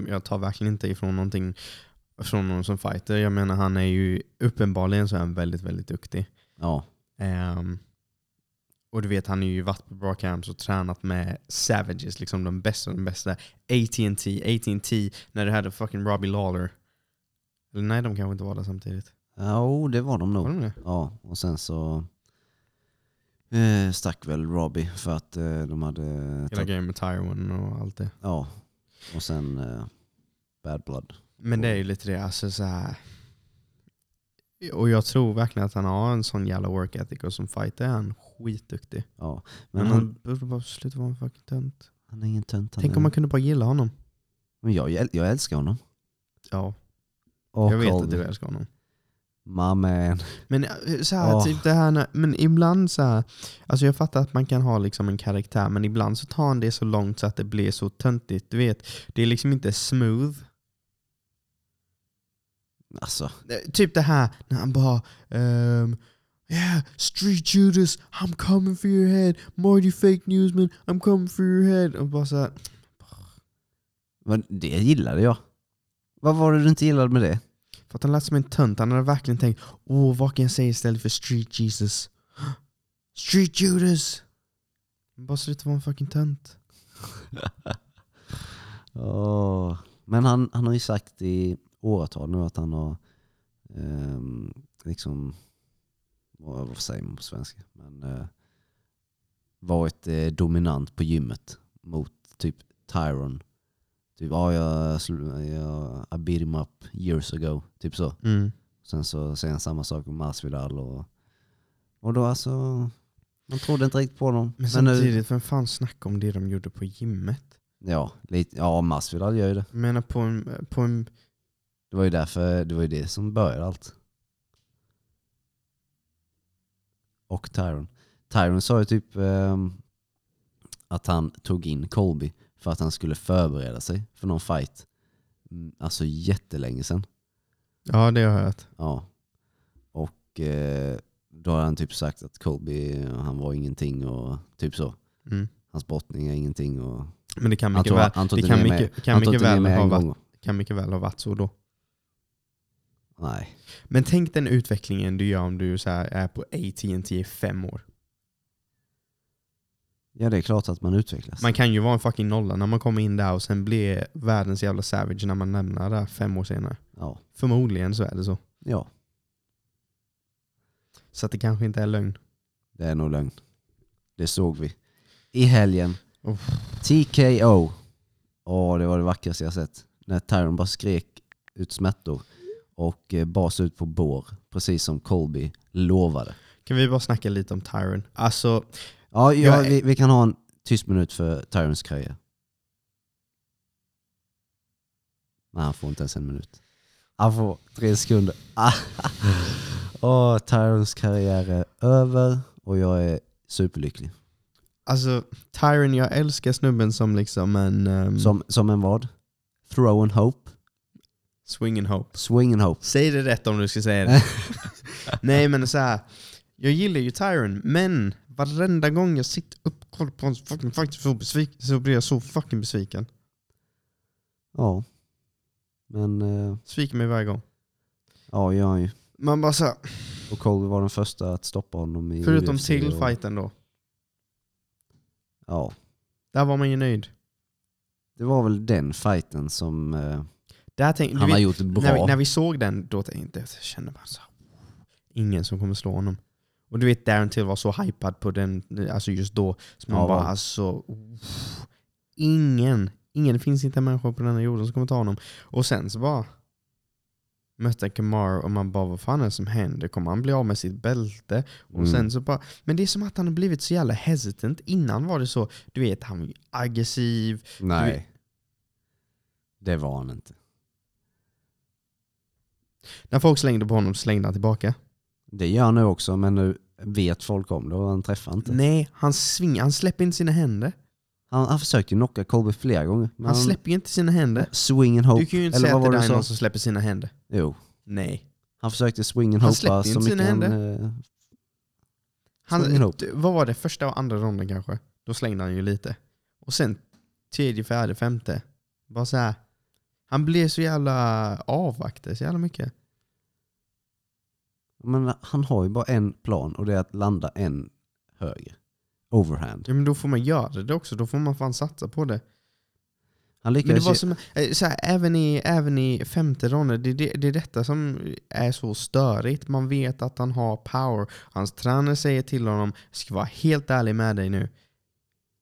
Jag tar verkligen inte ifrån någonting från någon som fighter. Jag menar han är ju uppenbarligen så är han väldigt, väldigt duktig. Ja, Ehm, och du vet, han har ju varit på bra camps och tränat med Savages, liksom de bästa de bästa. AT&T, AT&T när det hade fucking Robbie Lawler. Eller nej, de kanske inte var där samtidigt. ja oh, det var de nog. Var de det? Ja, och sen så eh, stack väl Robbie för att eh, de hade... Hela grejen med Tyrone och allt det. Ja, och sen eh, Bad Blood. Men det är ju lite det, alltså så här. Och jag tror verkligen att han har en sån jävla work ethic och som fighter är han skitduktig. Ja, Men, men han han, borde bara sluta vara en fucking tönt. han är ingen tönt. Tänk om man kunde bara gilla honom. Men jag, jag, älskar honom. Ja, Och jag vet Colby. att du älskar honom. My man. Men eh, så här, Åh. typ det här, när- men ibland så här, alltså jag fattar att man kan ha liksom en karaktär, men ibland så tar han det så långt så att det blir så töntigt. Du vet, det är liksom inte smooth. Alltså, Typ det här när han bara ehm, Yeah, Street Judas, I'm coming for your head. Marty Fake Newsman, I'm coming for your head. Och bara så här, men det gillade jag. Vad var det du inte gillade med det? för att han lät som en tönt. Han hade verkligen tänkt, åh vad kan jag säga istället för Street Jesus? Street Judas! Bara sluta vara en fucking tönt. Åh. Men han, han har ju sagt i åratal nu att han har ehm, liksom, vad, säger man på svenska? Men, eh, varit eh, dominant på gymmet mot typ Tyron. Typ, ja jag, sl- jag I beat him up years ago. Typ så. Mm. Sen så säger han samma sak om Masvidal och, och då alltså, man trodde inte riktigt på dem. Men Men samtidigt, vem fan snackar om det de gjorde på gymmet? ja, lite, ja Masvidal gör ju det. Jag menar på en, på en Det var ju därför, det var ju det som började allt. Och Tyron. Tyron sa ju typ ehm, att han tog in Colby för att han skulle förbereda sig för någon fight. Mm, Alltså jättelänge sedan. Ja, det har jag hört. Ja. Och eh, då har han typ sagt att Colby, han var ingenting och typ så. Mm. Hans brottning är ingenting och... Men det kan mycket väl ha varit så då. Nej. Men tänk den utvecklingen du gör om du så här är på AT&T i fem år. Ja det är klart att man utvecklas. Man kan ju vara en fucking nolla när man kommer in där och sen blir världens jävla savage när man lämnar där fem år senare. Ja. Förmodligen så är det så. ja, Så att det kanske inte är lögn. det är nog lögn. Det såg vi. I helgen. Uff. TKO. Åh, det var det vackraste jag sett. När Tyron bara skrek ut smärtor och eh, bas ut på bår. Precis som Colby lovade. Kan vi bara snacka lite om Tyron? Alltså, Ja, ja vi, vi kan ha en tyst minut för Tyrons karriär. Nej, han får inte ens en minut. Han får tre sekunder. Åh, Tyrons karriär är över och jag är superlycklig. alltså Tyron, jag älskar snubben som liksom en um, Som, som en vad? Throw and hope? Swing and hope. Swing and hope. Säg det rätt om du ska säga det. Nej men så här. jag gillar ju Tyron, men varenda gång jag sitter upp och kollar på hans fucking fight så, blir jag så fucking besviken. Ja. Men, eh, Sviker mig varje gång. ja, jag är ju. Man bara så här, Och Colby var den första att stoppa honom i förutom UFC till och- fighten då. Ja. Där var man ju nöjd. Det var väl den fighten som eh, Där tänk, han har vet, gjort bra. när, vi, när vi såg den, då tänkte jag, kände bara så här, ingen som kommer slå honom. Och du vet Darren Till var så hypad på den, alltså just då. Så man Ja, bara alltså, uff, ingen, ingen, det finns inte en människa på denna jorden som kommer ta honom. Och sen så bara mötte Kamar och man bara vad fan är det som händer? Kommer han bli av med sitt bälte? Och Mm. sen så bara, men det är som att han har blivit så jävla hesitant. Innan var det så, du vet han var aggressiv. Nej. Det var han inte. När folk slängde på honom så slängde han tillbaka. Det gör han nu också, men nu vet folk om det och han träffar inte. Nej, han, sving, han släpper inte sina händer. Han, han försökte ju knocka Colby flera gånger. Men Han släpper ju inte sina händer. Swing and hope. Du kan ju inte Eller säga att det där är någon som släpper sina händer. Jo. Nej. Han försökte swing and Han släppte ju så inte mycket sina han... eh, Han, Swing and hope. d- vad var det? Första och andra ronden kanske? Då slängde han ju lite. Och sen tredje, fjärde, femte. Bara så här. Han blev så jävla avvaktad så jävla mycket. Men han har ju bara en plan och det är att landa en höger. Overhand. Ja men då får man göra det också. Då får man fan satsa på det. Han Men det var som, eh, så här, även, i, även i femte ronden, det, det, det är detta som är så störigt. Man vet att han har power. Hans tränare säger till honom, jag ska vara helt ärlig med dig nu.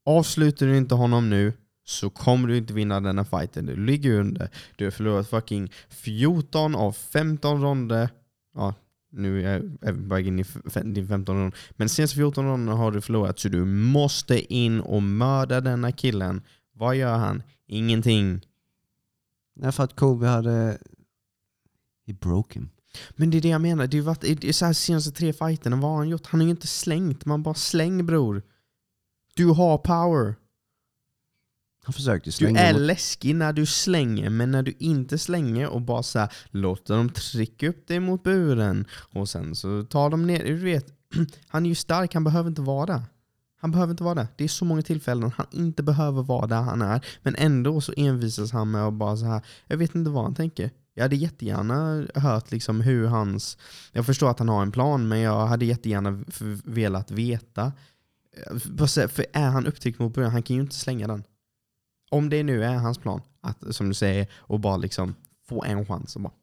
Avslutar du inte honom nu så kommer du inte vinna denna fighten. Du ligger under. Du har förlorat fucking 14 av 15 ronder. Ja, nu är är vi bara inne i din 15 rond. Men senaste 14 ronderna har du förlorat så du måste in och mörda denna killen. Vad gör han? Ingenting. Nej, för att Colby hade... He broke him. Men det är det jag menar. Det är varit, det är så här senaste tre fighterna, vad har han gjort? Han har ju inte slängt. Man bara släng bror. Du har power. Han försökte ju Du slänga är mot- läskig när du slänger, men när du inte slänger och bara så här, låter dem trycka upp dig mot buren och sen så tar de ner, du vet, han är ju stark, han behöver inte vara där. Han behöver inte vara där. Det är så många tillfällen han inte behöver vara där han är, men ändå så envisas han med att bara så här, jag vet inte vad han tänker. Jag hade jättegärna hört liksom hur hans, jag förstår att han har en plan, men jag hade jättegärna velat veta. För för är han upptryckt mot buren, han kan ju inte slänga den. Om det nu är hans plan, att, som du säger, och bara liksom få en chans. Och bara,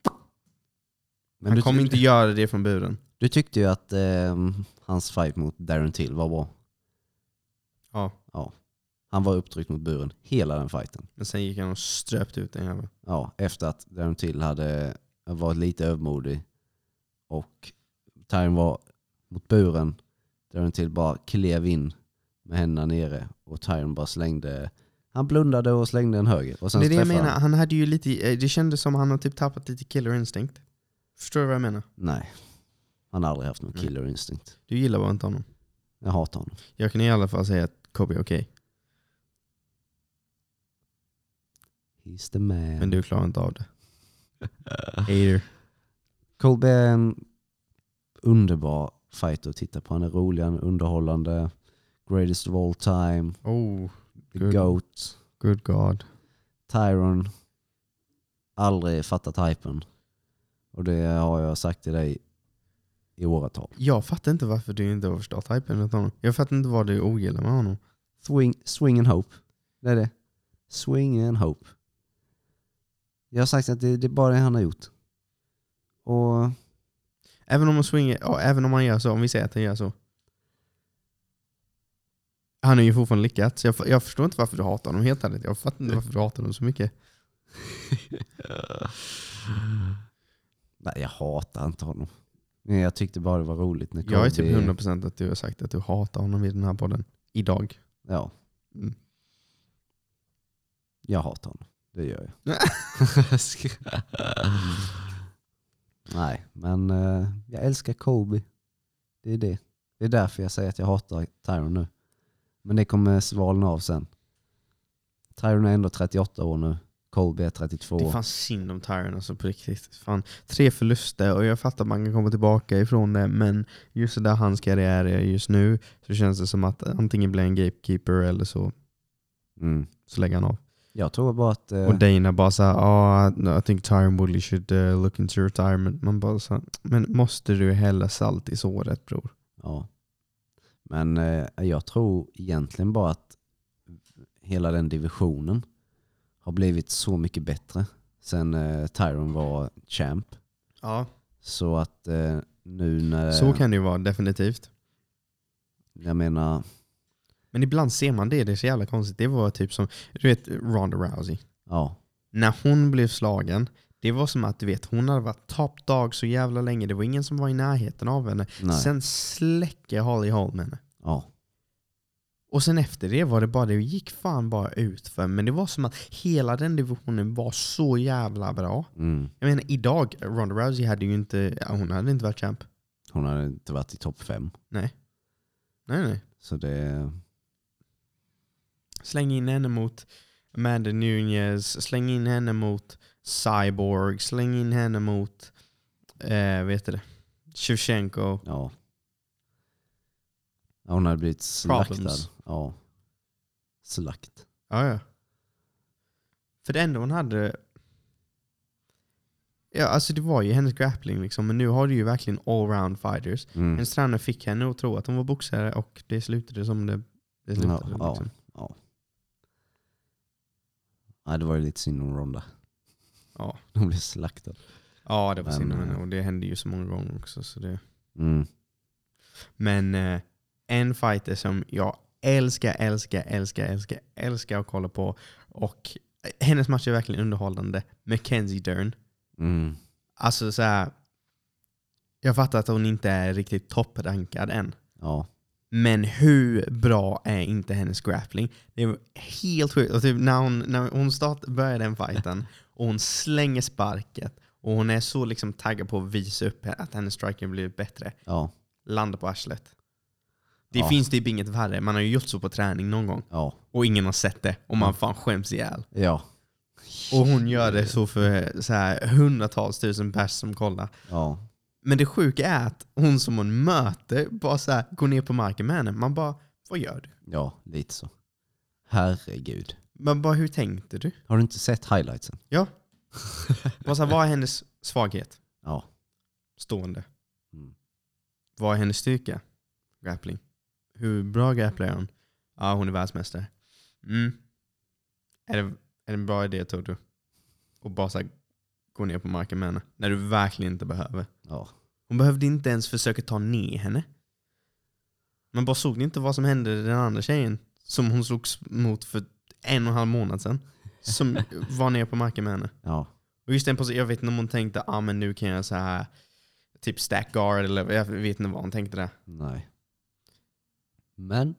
Men han du, kommer inte göra det från buren. du tyckte ju att ehm, hans fight mot Darren Till var bra. Ja. Ja. Han var upptryckt mot buren hela den fighten. Men sen gick han och ströpte ut den jäveln. Ja, efter att Darren Till hade varit lite övermodig och Tyron var mot buren. Darren Till bara klev in med händerna nere och Tyron bara slängde, han blundade och slängde en höger. Och sen det är det jag menar, han. han hade ju lite, eh, det kändes som han har typ tappat lite killer instinct. Förstår du vad jag menar? Nej, han har aldrig haft någon killer instinct. Du gillar bara inte honom. Jag hatar honom. Jag kan i alla fall säga att Kobe är okej, He's the man. men du klarar inte av det. Hater. Colby är en underbar fighter att titta på. Han är rolig, han är underhållande. Greatest of all time. Oh, The Good. GOAT. good god. Tyron. Aldrig fattat hypen. Och det har jag sagt till dig i åratal. Jag fattar inte varför du inte har förstått hypen av honom. Jag fattar inte vad du ogillar med honom. Swing, swing and hope. Det är det. Swing and hope. Jag har sagt att det, det är bara det han har gjort. Och Även om, man swinger, ja, även om han gör så, om vi säger att han gör så. Han är ju fortfarande lyckats. Jag, jag förstår inte varför du hatar honom helt ärligt. Jag fattar inte varför du hatar honom så mycket. Nej, jag hatar inte honom. Men jag tyckte bara det var roligt när Jag är typ 100% att du har sagt att du hatar honom i den här podden. Idag. Ja. Mm. Jag hatar honom. Det gör jag. Nej, men eh, jag älskar Kobe. Det är det. Det är därför jag säger att jag hatar Tyron nu. Men det kommer svalna av sen. Tyron är ändå 38 år nu. Colby är 32 Det är år. fan synd om Tyron alltså på riktigt. Fan, tre förluster och jag fattar att man kan komma tillbaka ifrån det men just där hans karriär är just nu så känns det som att antingen blir en gatekeeper eller så, Mm. så lägger han av. Jag tror bara att... eh, Och Dana bara såhär, ah, no, I think Tyron Woodley should uh, look into retirement. Man bara så men måste du hälla salt i såret bror? Ja. Men eh, jag tror egentligen bara att hela den divisionen har blivit så mycket bättre sen eh, Tyron var champ. Ja. Så att eh, nu när... Så kan det ju vara, definitivt. Jag menar, Men ibland ser man det, det är så jävla konstigt. Det var typ som, du vet Ronda Rousey. ja. När hon blev slagen, det var som att du vet, hon hade varit top dog så jävla länge. Det var ingen som var i närheten av henne. Nej. Sen släcker Holly Holm henne. Ja. Och sen efter det var det bara, det gick fan bara ut för Men det var som att hela den divisionen var så jävla bra. Mm. Jag menar idag, Ronda Rousey hade ju inte, hon hade inte varit champ. Hon hade inte varit i topp fem. Nej. Nej nej. Så det... Släng in henne mot Amanda Nunez, släng in henne mot Cyborg, släng in henne mot, eh, vet du det, Shevchenko. Ja. ja hon hade blivit slaktad. Problems. Ja. Slakt. Ja, ja. För det enda hon hade... Ja, alltså det var ju hennes grappling liksom, men nu har du ju verkligen allround fighters. Mm. Hennes tränare fick henne att tro att hon var boxare och det slutade som det, det slutade. Ja, ja. liksom. Ja. Nej, det var ju lite synd om Ronda. Ja. Hon blev slaktad. ja, det var synd om eh, henne och det hände ju så många gånger också. Så det... Mm. Men eh, en fighter som jag älskar, älskar, älskar, älskar, älskar att kolla på och eh, hennes match är verkligen underhållande. Mackenzie Dern. Mm. Alltså så här, jag fattar att hon inte är riktigt topprankad än. Ja. Men hur bra är inte hennes grappling? Det är helt sjukt. Och typ när hon, när hon start, börjar den fighten och hon slänger sparket och hon är så liksom taggad på att visa upp att hennes striking blivit bättre. Ja. Landar på arslet. Det Ja. finns typ inget värre. Man har ju gjort så på träning någon gång Ja. och ingen har sett det och man fan skäms ihjäl. Ja. Och hon gör det så för så här, hundratals tusen pers som kollar. Ja. Men det sjuka är att hon som hon möter bara så här, går ner på marken med henne. Man bara, vad gör du? Ja, lite så. Herregud. Man bara, hur tänkte du? Har du inte sett highlightsen? Ja. bara så här, vad är hennes svaghet? Ja. Stående. Mm. Vad är hennes styrka? Grappling. Hur bra grapplar är hon? Ja, hon är världsmästare. Mm. Är det, är det en bra idé tror du? Och bara så här, gå ner på marken med henne? När du verkligen inte behöver. Ja. Hon behövde inte ens försöka ta ner henne. Man bara såg inte vad som hände den andra tjejen som hon slogs mot för en och en halv månad sedan. Som var ner på marken med henne. ja. Och just den positionen, jag vet inte om hon tänkte ah, men nu kan jag så här typ stack guard eller jag vet inte vad hon tänkte där. Nej. Men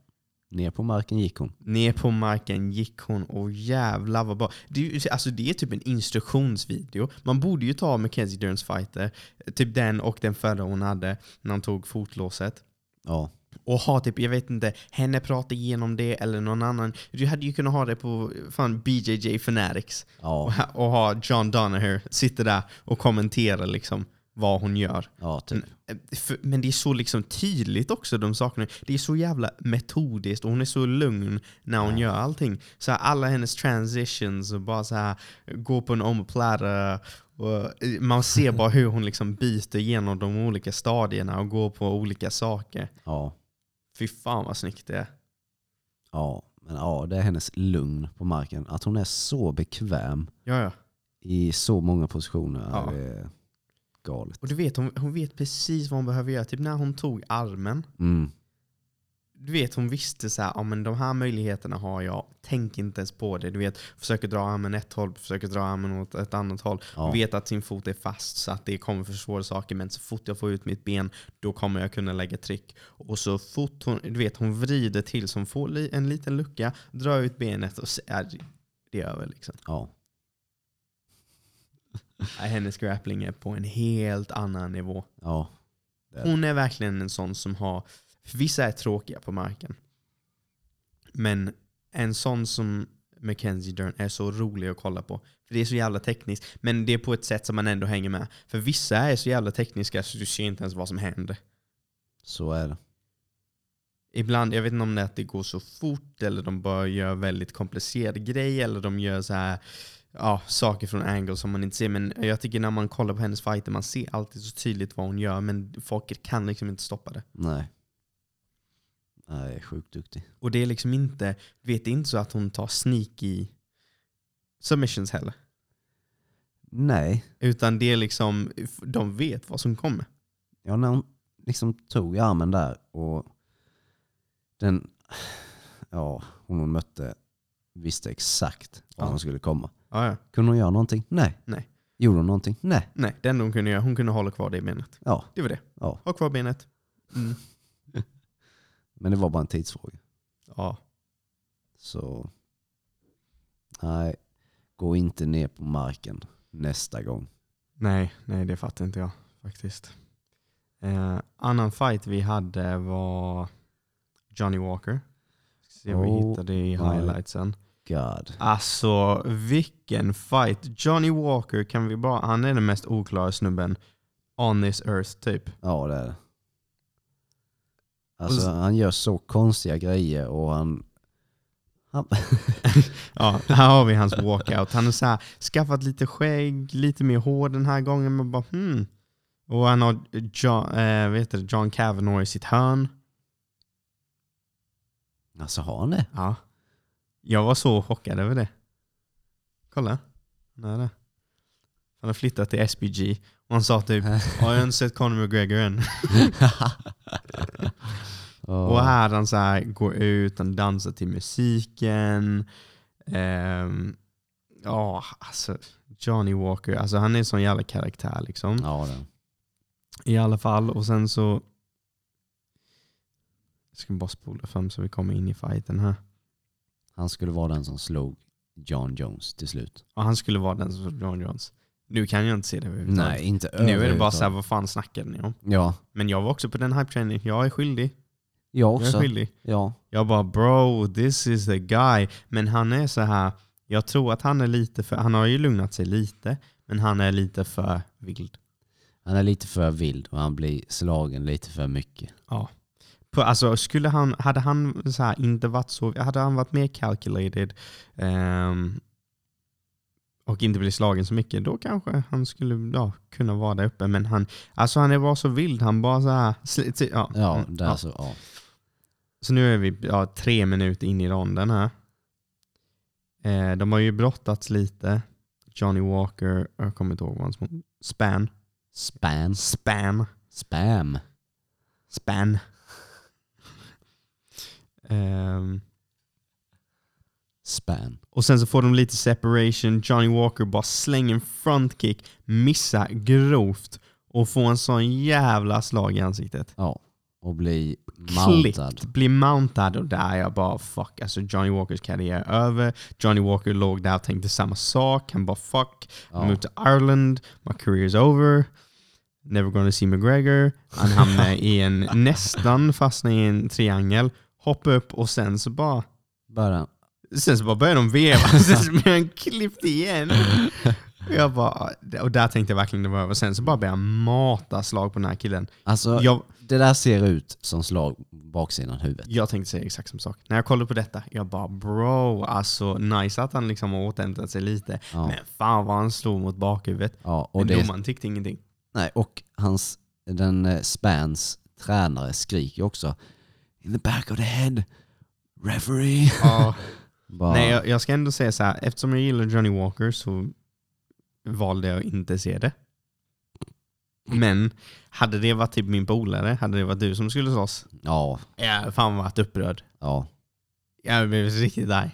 ner på marken gick hon. Ner på marken gick hon och jävlar vad bra. Det alltså det är typ en instruktionsvideo. Man borde ju ta Mackenzie Derns fighter, typ den och den förra hon hade när hon tog fotlåset. Ja. Och ha typ, jag vet inte, henne prata igenom det eller någon annan. Du hade ju kunnat ha det på fan BJJ Fanatics. Och, Ja. ha- och ha John Donaher sitta där och kommentera liksom vad hon gör. Ja, typ. Men, eh, för, men det är så liksom tydligt också de sakerna. Det är så jävla metodiskt och hon är så lugn när hon gör allting. Så här, alla hennes transitions och bara så här gå på en. Och eh, man ser bara hur hon liksom byter igenom de olika stadierna och går på olika saker. Ja. Fy fan vad snyggt det är. Ja. Men ja, det är hennes lugn på marken. Att hon är så bekväm Ja, ja. i så många positioner Ja. är galet. Och du vet, hon, hon vet precis vad hon behöver göra. Typ när hon tog armen. Mm. Du vet, hon visste så här, ja, men de här möjligheterna har jag. Tänk inte ens på det. Du vet, försöker dra armen ett håll, försöker dra armen åt ett annat håll. Ja. Vet att sin fot är fast så att det kommer försvåra saker. Men så fort jag får ut mitt ben, då kommer jag kunna lägga tryck. Och så fort hon, du vet, hon vrider till så hon får li- en liten lucka, drar ut benet och så är det över. Liksom. Ja. Hennes grappling är på en helt annan nivå. Ja. Hon är verkligen en sån som har... För vissa är tråkiga på marken. Men en sån som Mackenzie Dern är så rolig att kolla på. För det är så jävla tekniskt. Men det är på ett sätt som man ändå hänger med. För vissa är så jävla tekniska så du ser inte ens vad som händer. Så är det. Ibland, jag vet inte om det är att det går så fort eller de bara gör väldigt komplicerade grejer eller de gör så här ja, saker från angles som man inte ser. Men jag tycker när man kollar på hennes fighter, man ser alltid så tydligt vad hon gör men folk kan liksom inte stoppa det. Nej. Nej, sjukt duktig. Och det är liksom inte, vet inte så att hon tar sneaky submissions heller. Nej. Utan det är liksom, de vet vad som kommer. Ja, när hon liksom tog armen där och den, ja, hon hon mötte visste exakt vad Ja. som skulle komma. Ja, ja. Kunde hon göra någonting? Nej. Nej. Gjorde hon någonting? Nej. Nej, det enda hon kunde göra, hon kunde hålla kvar det benet. Ja. Det var det. ja. Ha kvar benet. Mm. Men det var bara en tidsfråga. Ja. Så nej, gå inte ner på marken nästa gång. Nej, nej det fattar inte jag faktiskt. Eh, annan fight vi hade var Johnny Walker. Ska se om vi Oh hittar det i highlightsen. God. Alltså vilken fight. Johnny Walker kan vi bara, han är den mest oklara snubben on this earth typ. Ja det är det. Alltså han gör så konstiga grejer och han... han Ja, här har vi hans walkout. Han har så här, skaffat lite skägg, lite mer hår den här gången. Man bara, hmm. Och han har John, eh, heter det, John Kavanaugh i sitt hörn. alltså har han det? Ja. Jag var så chockad över det. Kolla. Han är det. Han har flyttat till SBG. Och han sa typ, "Ja, jag har inte sett Conor McGregor än. Och här han så här går ut, han dansar till musiken. Ehm, Ja, alltså Johnny Walker, alltså han är en sån jävla karaktär liksom. Ja, det. I alla fall, och sen så... Jag ska bara spola fram så vi kommer in i fighten här. Han skulle vara den som slog John Jones till slut. Och han skulle vara den som slog John Jones. Nu kan jag inte se det överhuvudtaget. Nej, inte Nu är det bara överhuvudtaget. så här, vad fan snackar ni om? Ja, Men jag var också på den hype-training. Jag är skyldig. jag Jag är också. skyldig. Ja, Jag bara bro, this is the guy. Men han är så här. jag tror att han är lite för, han har ju lugnat sig lite, men han är lite för vild. han är lite för vild och han blir slagen lite för mycket. Ja. På, alltså, skulle han, hade han så här, inte varit så, hade han varit mer calculated ehm, och inte blivit slagen så mycket, då kanske han skulle ja, kunna vara där uppe. Men han, alltså han är bara så vild, han bara så här, ja. Ja, Mm, där ja. så, ja. Så nu är vi ja, tre minuter in i ronden här. Eh, de har ju brottats lite. Johnny Walker, jag kommer inte ihåg vad hans mot- Span. Span. Span. Spam. Span. Ehm, Span. och sen så får de lite separation. Johnny Walker bara slänger en frontkick, missar grovt och får en sån jävla slag i ansiktet. Ja. Och bli mountad. Klippt, blir mountad och där är jag bara fuck. Alltså Johnny Walkers karriär är över. Johnny Walker låg där och tänkte samma sak. Han bara fuck. Ja. I'm moved to Ireland. My career is over. Never gonna see McGregor. Han hamnar i en, nästan fastnar i en triangel. Hoppar upp och sen så bara Bara, Sen så bara börjar de veva, sen så blir han klippt igen. Och Jag bara, och där tänkte jag verkligen det var över. Sen så bara började jag mata slag på den här killen. alltså, Jag, det där ser ut som slag baksidan huvudet. jag tänkte säga exakt samma sak. När jag kollade på detta, jag bara bro, alltså nice att han liksom har återhämtat sig lite. Ja. Men fan vad han slog mot bakhuvudet. Ja, och, Men domaren tyckte ingenting. nej, och hans, den eh, Spans tränare skriker också In the back of the head, referee. Ja. Bara, Nej, jag, jag ska ändå säga så här, eftersom jag gillar Johnny Walker så valde jag att inte se det. Men hade det varit typ min polare, hade det varit du som skulle slåss, Ja, jag fan varit upprörd. ja. Jag blev riktigt arg.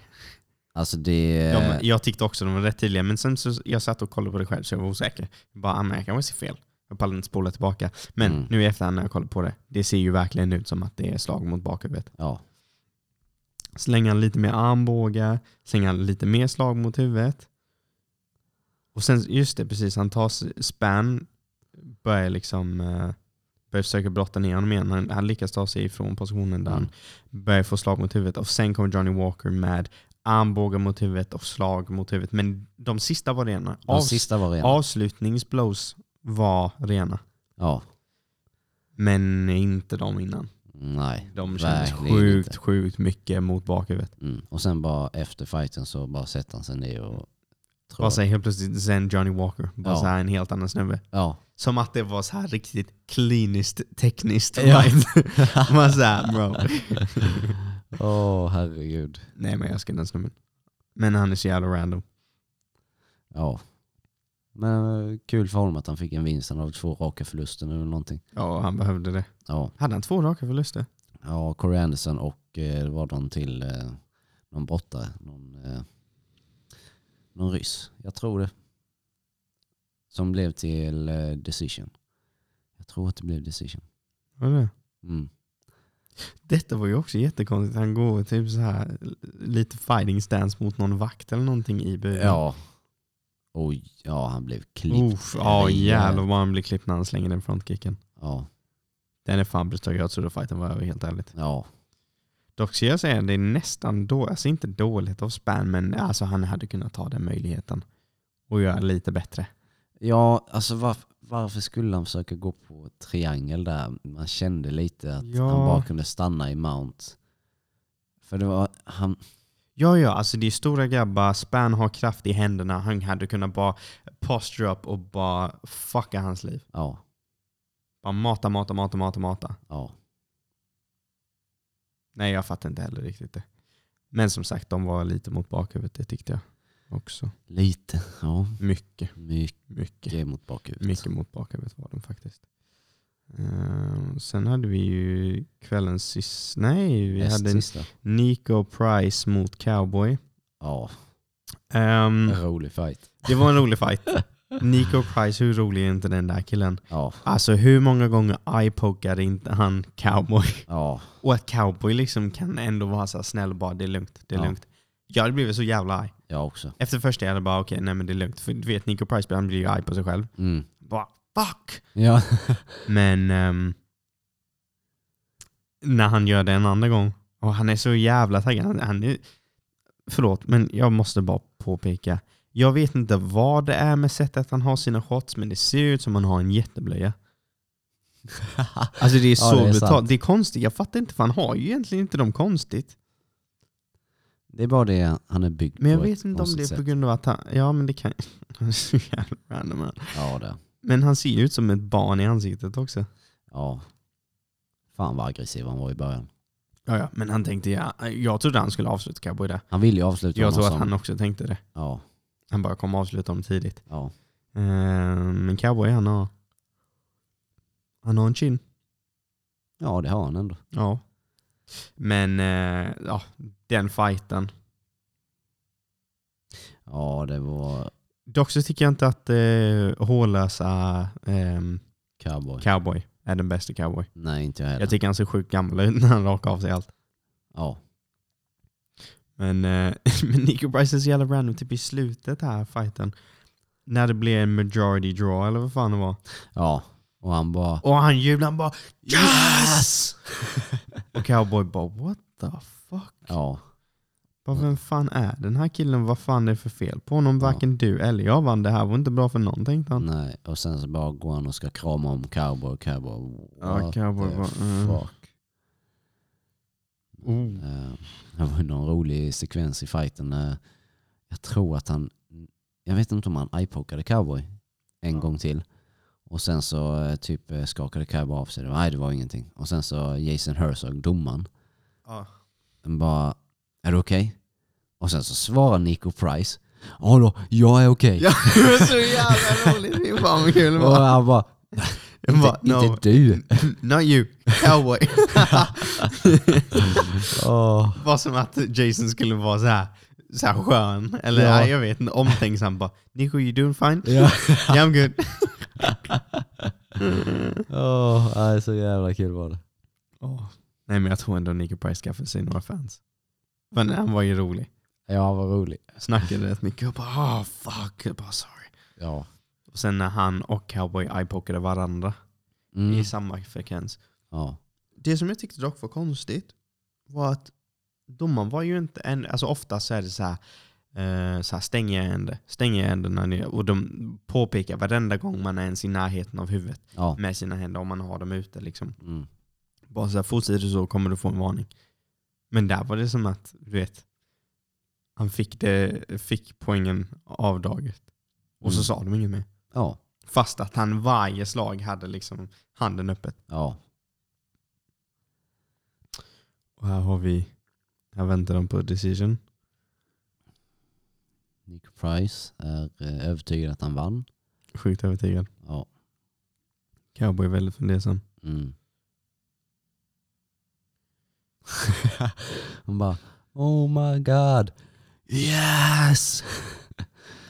Alltså det... De, jag tyckte också de var rätt tydliga, men sen så jag satt och kollade på det själv så jag var osäker. Jag bara, ah, men jag kanske ser fel. Jag pallade inte spola tillbaka. Men Mm. nu i efterhand när jag kollar på det, det ser ju verkligen ut som att det är slag mot bakhuvudet. Ja, Slänger han lite mer armbågar, slänger han lite mer slag mot huvudet. Och sen, just det, precis, han tar span, börjar liksom eh, börjar försöka brotta ner honom igen. Han, han lyckas ta sig ifrån positionen där Mm. han börjar få slag mot huvudet. Och sen kommer Johnny Walker med armbågar mot huvudet och slag mot huvudet. Men de sista var rena. de sista var rena. Avslutningsblows var rena. Ja, Men inte de innan. Nej. De kändes verkligen sjukt, inte. sjukt mycket mot bakhuvudet. Mm. Och sen bara efter fighten så bara sätter han sig ner och tror... Bara säger helt plötsligt Zen Johnny Walker. Bara Ja. så här en helt annan snubbe. Ja. Som att det var så här riktigt kliniskt tekniskt. Ja. right? Man så här, bro. Åh herregud. Nej men jag älskar den snubben. Men han är så jävla random. Ja. Men eh, kul för honom att han fick en vinst. Han hade två raka förluster nu eller någonting. Ja, han behövde det. Ja. Hade han två raka förluster? Ja, Corey Anderson och eh, det var någon till, eh, någon brottare. Någon, eh, någon ryss. Jag tror det. Som blev till eh, decision. Jag tror att det blev decision. Vad är det? Mm. Detta var ju också jättekonstigt. Han går typ så här lite fighting stance mot någon vakt eller någonting i buren. Ja. Oj, ja han blev klippt. Uff, ja jävlar vad han blir klippt när han slänger den frontkicken. Ja, Den är fan brutalt. Jag trodde fighten var över helt ärligt. ja. Dock ska jag säga det är nästan då, alltså inte dåligt av Span men alltså han hade kunnat ta den möjligheten och göra lite bättre. Ja, alltså varf- varför skulle han försöka gå på triangel där? Man kände lite att Ja. han bara kunde stanna i mount. För det var, han, Ja, ja, alltså det är stora grabbar, Span har kraft i händerna, han hade kunnat bara posture upp och bara fucka hans liv. ja, Bara mata, mata, mata, mata, mata. ja. Nej, jag fattar inte heller riktigt det. Men som sagt, de var lite mot bakhuvudet, det tyckte jag också. Lite, ja. Mycket, Mycket mycket, mot bakhuvudet. mycket mot bakhuvudet var de faktiskt. Ehm, sen hade vi ju kvällens sista, nej, vi Näst hade sista. Nico Price mot Cowboy. Ja, Ehm, en rolig fight. det var en rolig fight. Nico Price, hur rolig är inte den där killen? Ja, Alltså hur många gånger eye-pokade inte han cowboy? ja, Och att cowboy liksom kan ändå vara så snäll och bara det är lugnt, det är Ja. lugnt. Jag hade blivit så jävla arg. jag också. Efter första jag hade bara okej, nej men det är lugnt. För du vet Nico Price han blir ju arg på sig själv. Mm. Bara fuck! Ja. Men ehm, när han gör det en andra gång, och han är så jävla taggad. Han, han är, förlåt, men jag måste bara påpeka. Jag vet inte vad det är med sättet han har sina shots, men det ser ut som han har en jätteblöja. Alltså det är så det är brutalt. sant. Det är konstigt. Jag fattar inte, för han har ju egentligen inte dem konstigt. Det är bara det han är byggd Men jag på ett vet inte om konstigt det är sätt. på grund av att han... Ja, men det kan... Han är så jävla random. han. Ja, det. Men han ser ju ut som ett barn i ansiktet också. Ja. Fan vad aggressiv han var i början. Ja, ja, men han tänkte, ja, jag trodde han skulle avsluta Cowboy där. Han ville ju avsluta Jag tror att som... han också tänkte det. Ja, Han bara kommer avsluta dem tidigt. ja. Eh, men Cowboy han har, han har en chin. ja, det har han ändå. Ja. Men eh, ja, den fighten. Ja, det var Dock så tycker jag inte att eh, hårlösa ehm, cowboy. cowboy är den bästa cowboy. Nej, inte jag heller. Jag tycker han ser sjukt gammal ut när han rakar av sig allt. Ja, Men, eh, men Nico Price är så jävla random, typ i slutet här fighten. När det blev en majority draw eller vad fan det var. ja. Och han bara... Och han jublade, han bara Yes! och cowboy bara what the fuck? Ja, Bara, vem fan är den här killen? Vad fan är det för fel på honom? Ja. Varken du eller jag vann. Det här var inte bra för någon tänkte han. nej. Och sen så bara går han och ska krama om cowboy. Cowboy, Ja, what Cowboy bara, mm. fuck. Oh. Eh, Det var någon rolig sekvens i fighten. Jag tror att han, jag vet inte om han eye-pokade cowboy en Ja. gång till. Och sen så eh, typ eh, skakade cowboy av sig. Nej det var ingenting. Och sen så Jason Herzog, domaren, Ja. han bara är du okej? Och sen så svarar Nico Price Ja då, jag är okej. Ja, det var så jävla roligt. Fy fan vad kul det Och var. han bara, inte, bara, no, inte du. not you, cowboy. Åh. Var som att Jason skulle vara så här, så här skön. Eller Ja. jag vet inte, omtänksam bara. Nico, you doing fine? Ja. Yeah, I'm good. Åh, nej, så jävla kul var det. Åh. Nej men jag tror ändå Nico Price skaffade sig några fans. Men han var ju rolig. Ja, vad roligt. Snackade rätt mycket och bara oh, fuck. Jag bara sorry. Ja. Och sen när han och Cowboy eyepokade varandra Mm. i samma frekvens. Ja. Det som jag tyckte dock var konstigt var att domaren var ju inte en, alltså oftast så är det så här, eh, så här stäng händer, stäng ni, och de påpekar varenda gång man är ens i närheten av huvudet Ja. med sina händer om man har dem ute liksom. Mm. Bara så här, fortsätter du så kommer du få en varning. Men där var det som att, du vet, han fick, det, fick poängen avdraget. Och så Mm. sa de inget mer. Ja. Fast att han varje slag hade liksom handen öppet. Ja. Och här har vi, här väntar de på decision. Nico Price är eh, övertygad att han vann. Sjukt övertygad. Ja. Cowboy är väldigt fundersam. Mm. Hon bara Oh my god. Yes!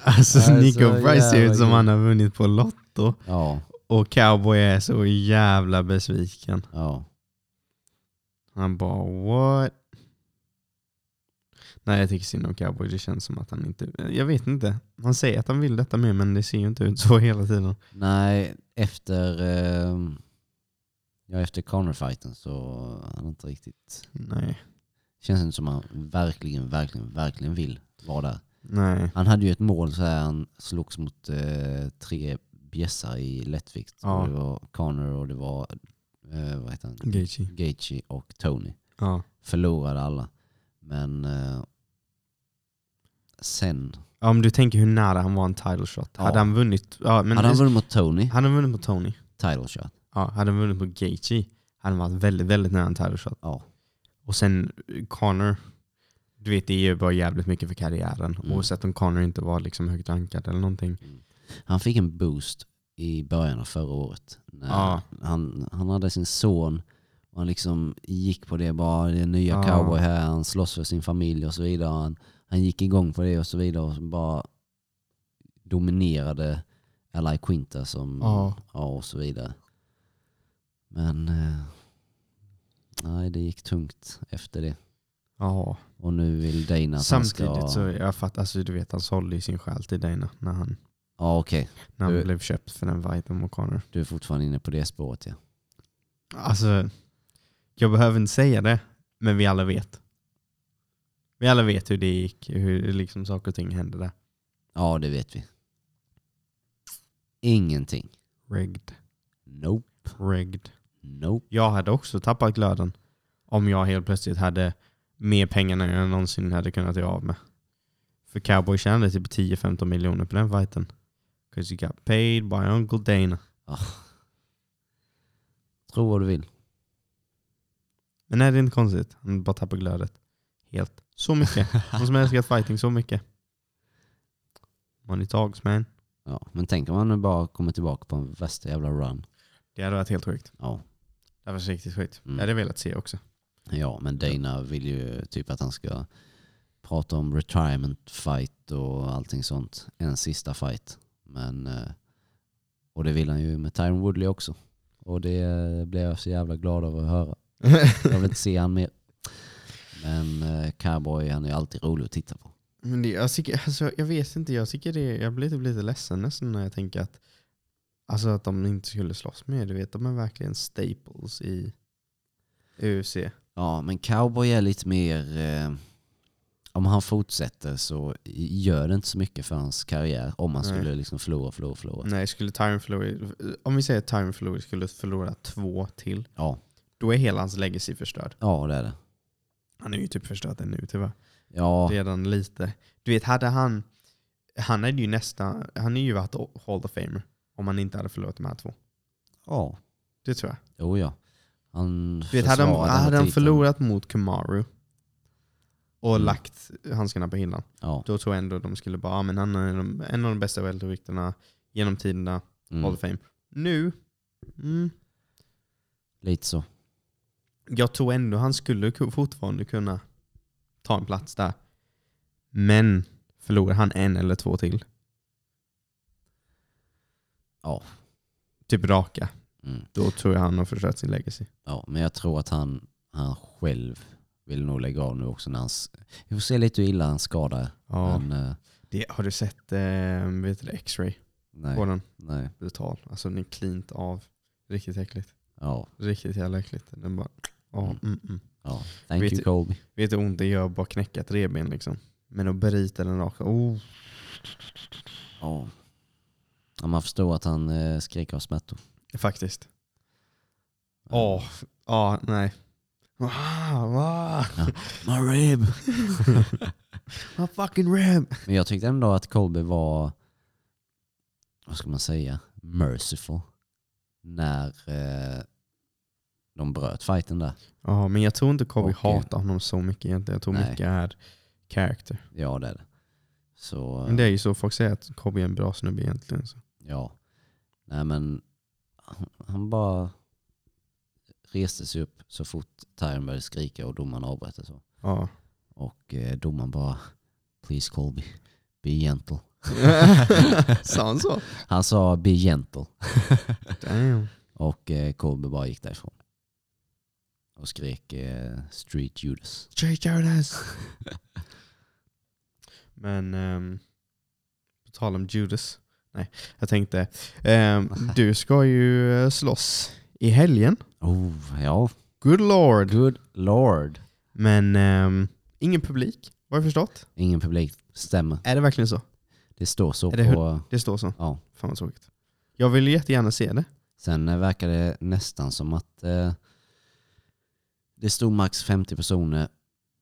Alltså Alltså, Nico Price ser ut som han har vunnit på Lotto. Ja. Och Cowboy är så jävla besviken. Ja. Han bara what? Nej jag tycker synd om Cowboy. Det känns som att han inte... Jag vet inte. Han säger att han vill detta med men det ser ju inte ut så hela tiden. Nej, efter eh, ja, efter Conor-fighten så har han inte riktigt... Nej. Känns inte som han verkligen, verkligen, verkligen vill vara där. Nej. Han hade ju ett mål så här, han slogs mot eh, tre bjässar i lättvikt. Ja. Det var Conor och det var eh, vad heter han? Gaethje. Gaethje och Tony. Ja. Förlorade alla. Men eh, sen, Ja, Om du tänker hur nära han var en title shot. Ja. Hade han vunnit... Ja, men hade han vunnit mot Tony, hade han vunnit på Tony? title shot. Ja, hade han vunnit på Gaethje hade han varit väldigt, väldigt nära en title shot. Ja. Och sen eh, Connor, du vet det är ju bara jävligt mycket för karriären. Mm. Oavsett om Connor inte var liksom högt rankad eller någonting. Han fick en boost i början av förra året. Ja. han, han hade sin son och han liksom gick på det bara, det är nya Ja. cowboy här, han slåss för sin familj och så vidare. Han, han gick igång på det och så vidare och bara dominerade Ally Quinta som, ja, och så vidare. Men eh, nej, det gick tungt efter det. Ja. Och nu vill Dana att Samtidigt han ska... så, jag fattar, alltså du vet han sålde ju sin själ till Dana när han, Ja okej, när han Du- blev köpt för den fighten mot Connor. du är fortfarande inne på det spåret ja. Alltså, jag behöver inte säga det, men vi alla vet. Vi alla vet hur det gick, hur liksom saker och ting hände där. Ja det vet vi. Ingenting. Rigged. Nope. Rigged. Nope. Jag hade också tappat glöden om jag helt plötsligt hade mer pengar än jag någonsin hade kunnat göra av med. För Cowboy tjänade typ 10-15 miljoner på den fighten. Cause you got paid by Uncle Dana. Tro vad du vill. Men nej, det är inte konstigt. Han bara tappar glödet. Helt. Så mycket. Någon som älskat fighting så mycket. Money talks man. Ja, men tänk om han nu bara kommer tillbaka på en värsta jävla run. Det hade varit helt sjukt. Ja, Det var riktigt sjukt. Mm. Det hade jag velat se också. ja men Dana vill ju typ att han ska prata om retirement fight och allting sånt. En sista fight. Men, eh, och det vill han ju med Tyron Woodley också. Och det eh, blir jag så jävla glad av att höra. Jag vill inte se han mer. Men eh, Cowboy han är ju alltid rolig att titta på. Men det, jag, tycker, alltså, jag vet inte, jag tycker det, jag blir typ lite ledsen nästan när jag tänker att, alltså att de inte skulle slåss med. Du vet, de är verkligen staples i UFC. Ja, men Cowboy är lite mer... Eh, om han fortsätter så gör det inte så mycket för hans karriär om han Nej. skulle liksom förlora, förlora, förlora. Nej, skulle Tyron Fury, om vi säger att Tyron Fury skulle förlora två till, Ja, då är hela hans legacy förstörd. ja det är det. Han är ju typ förstörd nu tyvärr. Ja, Redan lite. Du vet, hade han, han hade ju nästan, han är ju varit Hall of Famer om han inte hade förlorat de här två. ja. Det tror jag. Jo ja. Han Du vet, hade han, hade han förlorat mot Kamaru och Mm. lagt handskarna på hyllan, Ja. då tror jag ändå de skulle bara, men han är en av de bästa weltervikterna genom tiderna, Hall Mm. of Fame. Nu, mm, Lite så. jag tror ändå han skulle ku- fortfarande kunna ta en plats där. Men förlorar han en eller två till, Ja. typ raka, Mm. då tror jag han har förstört sin legacy. ja. Men jag tror att han, han själv vill nog lägga av nu också när han... Vi får se lite hur illa han skadar. Ja. Men eh, Det, har du sett eh, vet du, det, X-ray på den? nej. Brutal. Alltså den är cleant av. Riktigt äckligt. Ja. Riktigt jävla äckligt. Den bara, ja, Mm. mm, ja. Thank Vet you Kobe. Vet du hur ont det gör att bara knäcka ett revben liksom? Men att bryta den rakt. Oh. Ja. Ja. Man förstår att han eh, skriker av smärtor. Faktiskt. Åh, ja, nej. Ah, ah. My rib. My fucking rib. Men jag tyckte ändå att Colby var, vad ska man säga, merciful. När eh, de bröt fighten där. Ja, men jag tror inte Kobe Okej. hatar honom så mycket egentligen. Jag tror Nej. mycket är character. Ja det är det. Så, Men det är ju så folk säger att Kobe är en bra snubbe egentligen. Så. Ja. Nej men, han, bara reste sig upp så fort Tyron började skrika och domaren avbröt så. Ja. Och eh, domaren bara, please Colby, be gentle. Sa han så? Han sa be gentle. Damn. Och eh, Colby bara gick därifrån. Och skrek eh, Street Judas. Straight Judas. Men um, på tal om Judas. Nej, jag tänkte. ehm, du ska ju eh, slåss i helgen. Oh, ja. Good lord. Good lord. Men ehm, ingen publik, vad jag förstått. Ingen publik. Stämmer. Är det verkligen så? Det står så det på... Det står så. Ja. Fan vad tråkigt. Jag vill ju jättegärna se det. Sen eh, verkar det nästan som att eh, det stod max 50 personer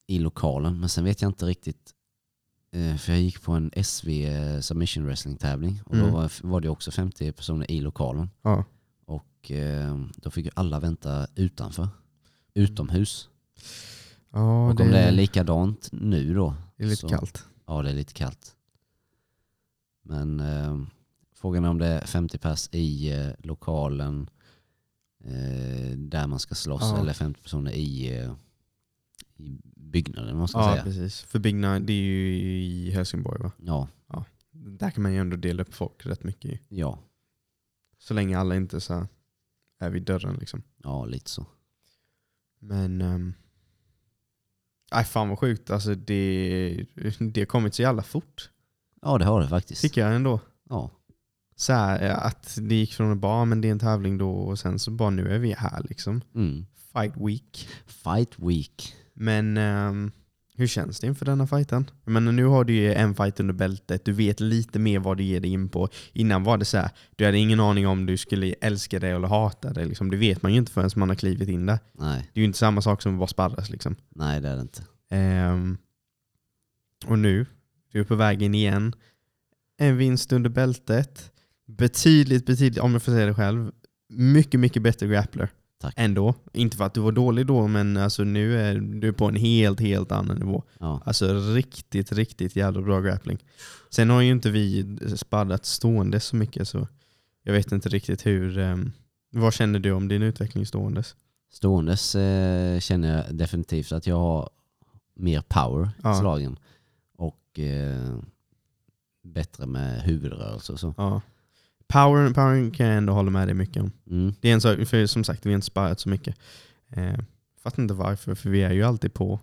i lokalen. Men sen vet jag inte riktigt. Eh, för jag gick på en SV eh, submission wrestling tävling. Och Mm. då var, var det också 50 personer i lokalen. Ja. Och eh, då fick ju alla vänta utanför. Utomhus. Ja, och om det är likadant nu då. det är lite så- kallt. Ja, det är lite kallt. Men eh, frågan är om det är 50 pers i eh, lokalen eh, där man ska slåss Ja. eller 50 personer i, i byggnaden, man ska Ja, säga. precis. För Nine, det är ju i Helsingborg va? Ja, Där kan man ju ändå dela upp folk rätt mycket ja, Så länge alla inte så här är vid dörren liksom. ja, lite så. Men... Um, fan vad sjukt. Alltså det, det har kommit så jävla fort. Ja, det har det faktiskt. Tycker jag ändå. Ja, Så här, eh, att det gick från att bara, men det är en tävling då och sen så bara nu är vi här liksom. mm. Fight week. Fight week. Men ehm, hur känns det inför denna fighten? Menar, nu har du ju en fight under bältet, du vet lite mer vad du ger dig in på. Innan var det så här, du hade ingen aning om du skulle älska det eller hata det. Liksom. Det vet man ju inte förrän man har klivit in där. Nej, Det är ju inte samma sak som att vara sparras. Liksom. nej det är det inte. Ehm, och nu, du är på väg in igen. En vinst under bältet. Betydligt, betydligt, om jag får säga det själv, mycket, mycket bättre grappler. Tack. Ändå. Inte för att du var dålig då, men alltså nu är du på en helt, helt annan nivå. Ja. Alltså riktigt, riktigt jävla bra grappling. Sen har ju inte vi spaddat stående så mycket så jag vet inte riktigt hur... Um, vad känner du om din utveckling ståendes? Ståendes eh, känner jag definitivt att jag har mer power Ja. i slagen. Och eh, bättre med huvudrörelser och så. Ja. Power, power kan jag ändå hålla med dig mycket om. Mm. Det är en sak, för som sagt vi har inte sparat så mycket. Eh, fattar inte varför, för vi är ju alltid på.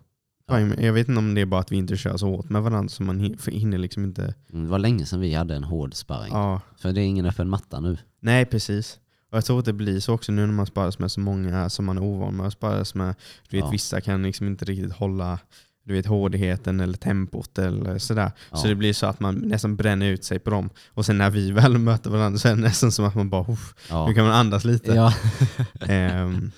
Ja. Jag vet inte om det är bara att vi inte kör så hårt med varandra så man hin- hinner liksom inte... Mm, Det var länge sedan vi hade en hård sparring. Ja. För det är ingen öppen matta nu. Nej, precis. Och jag tror att det blir så också nu när man sparas med så många som man är ovan med att sparas med. Du vet, Ja. vissa kan liksom inte riktigt hålla du vet, hårdheten eller tempot eller sådär. Ja. Så det blir så att man nästan bränner ut sig på dem. Och sen när vi väl möter varandra så är det nästan som att man bara "Uff, Ja. nu kan man andas lite. Ja. Ehm,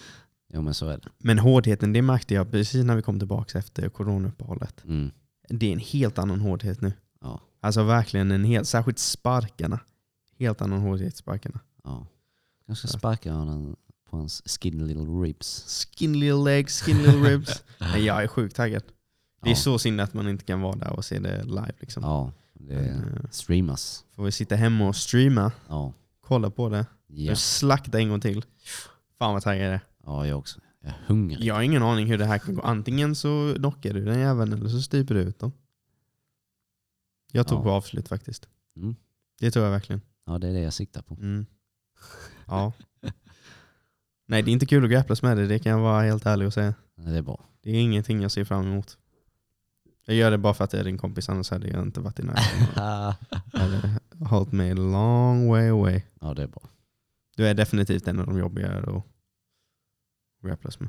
jo men så är det. men hårdheten, det märkte jag precis när vi kom tillbaka efter coronauppehållet. Mm. Det är en helt annan hårdhet nu. Ja. Alltså verkligen en helt, särskilt sparkarna. Helt annan hårdhet i sparkarna. Ja. Jag ska sparka honom på hans skinny little ribs. Skin little legs, skin little ribs. Nej, jag är sjukt taggad. Det är Ja. så synd att man inte kan vara där och se det live. Liksom. Ja, det Men, eh, streamas. får vi sitta hemma och streama, Ja. kolla på det, Ja. slakta en gång till. Fan vad taggad jag är. ja, jag också. Jag är hungrig. Jag har ingen aning hur det här kan gå. Antingen så knockar du den jäveln eller så stryper du ut dem. Jag tog Ja. på avslut faktiskt. Mm. Det tror jag verkligen. Ja, det är det jag siktar på. Mm. Ja. Nej, det är inte kul att grapplas med det, det kan jag vara helt ärlig och säga. Det är bra. Det är ingenting jag ser fram emot. Jag gör det bara för att jag är din kompis, annars hade jag inte varit i närheten. Jag hade hållit mig a long way away. ja, det är bra. Du är definitivt en av de jobbigare att grapplas med.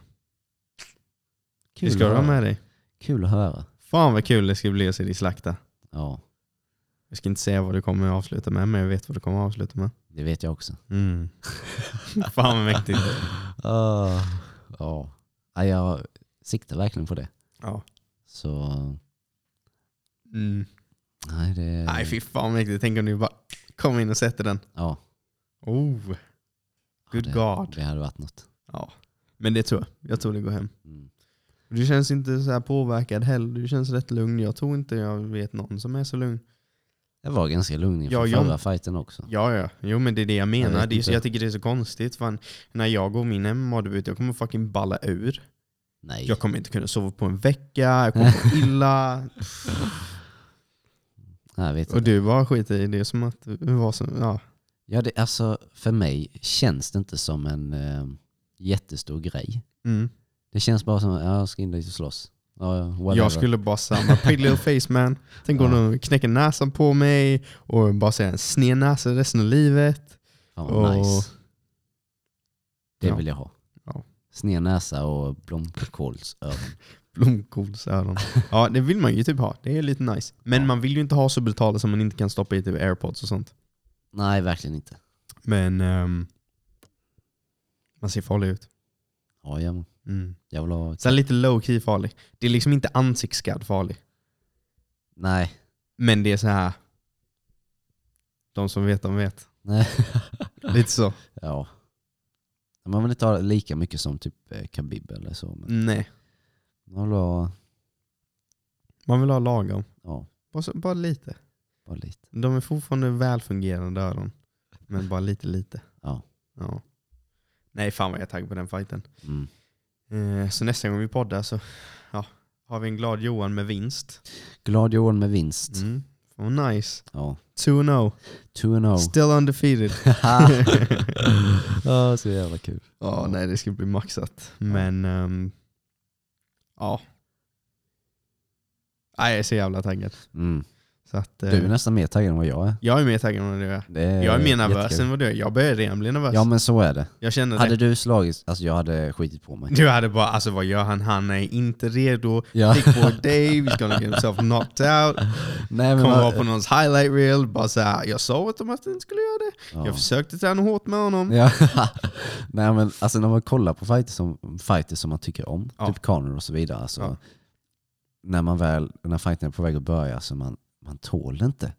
Kul Det ska du ha med dig. Kul att höra. Fan vad kul det ska bli att se dig slakta. Ja, Jag ska inte säga vad du kommer att avsluta med, men jag vet vad du kommer att avsluta med. det vet jag också. Mm. Fan vad mäktigt. Ah, ja. ja, jag siktar verkligen på det. Ja. Så Mm. nej, det... Nej fy fan vad mäktigt. Tänk om du bara kommer in och sätter den. Ja, Oh, ja, good det, god. Det hade varit något. Ja. Men det tror jag. Jag tror det går hem. Mm. Du känns inte så här påverkad heller. Du känns rätt lugn. Jag tror inte jag vet någon som är så lugn. Jag var ganska lugn inför Ja, jag- förra fighten också. Ja, ja. Jo, men det är det jag menar. vet det är så, jag tycker det är så konstigt. Fan, när jag går min MMA-debut, jag kommer fucking balla ur. Nej. Jag kommer inte kunna sova på en vecka, jag kommer må illa. Jag vet Och inte. du bara skiter i det som att var så, ja. Ja, det, alltså, för mig känns det inte som en eh, jättestor grej. Mm. Det känns bara som att ja, jag ska in dit och slåss. Whatever. Jag skulle bara säga my pretty little face man. Tänk om de knäcker näsan på mig och bara säga en sned näsa resten av livet. Fan vad och- nice. Det Ja. vill jag ha. Ja. Sned näsa och blomkålsöron. Blomkålsöron. Ja, det vill man ju typ ha. Det är lite nice. Men Ja. man vill ju inte ha så brutala som man inte kan stoppa i typ airpods och sånt. Nej, verkligen inte. Men ehm, man ser farlig ut. Ja, jag, Mm. jag vill ha... Så här lite low key farlig. Det är liksom inte ansiktsskadd farlig. Nej. Men det är så här. De som vet, de vet. Nej. Lite så. ja. Man vill inte ha lika mycket som typ eh, Khabib eller så. Men Nej. Man vill ha... Man vill ha lagom. Ja, Bara, så, bara lite. bara lite. De är fortfarande välfungerande öron. Men bara lite lite. Ja. ja. Nej, fan vad jag är taggad på den fighten. Mm. Eh, så nästa gång vi poddar så ja, har vi en glad Johan med vinst. Glad Johan med vinst. Mm. Vad nice. Ja. 2-0. 2-0. Still undefeated. Ja, så jävla kul. Ja, nej det ska bli maxat. Men ehm, ja. Nej, jag är så jävla taggad. Mm. Så att, eh, Du är nästan mer taggad än vad jag är. jag är mer taggad än vad du är. Är Jag är mer nervös jättekul. än vad du är. Jag börjar redan bli nervös. Ja men så är det. jag känner Hade det. du slagit, alltså jag hade skitit på mig. Du hade bara, alltså vad gör han? Han är inte redo. Ja. Boy Dave, he's gonna get himself knocked out. Nej, men Kommer vara på någons highlight reel. Bara såhär, jag sa åt dem att jag inte skulle göra det. ja. Jag försökte träna hårt med honom. Ja. Nej men alltså när man kollar på fighters som, fighters som man tycker om, Ja. typ Conor och så vidare. Alltså. När man väl, när fighten är på väg att börja, så man, man tål det inte.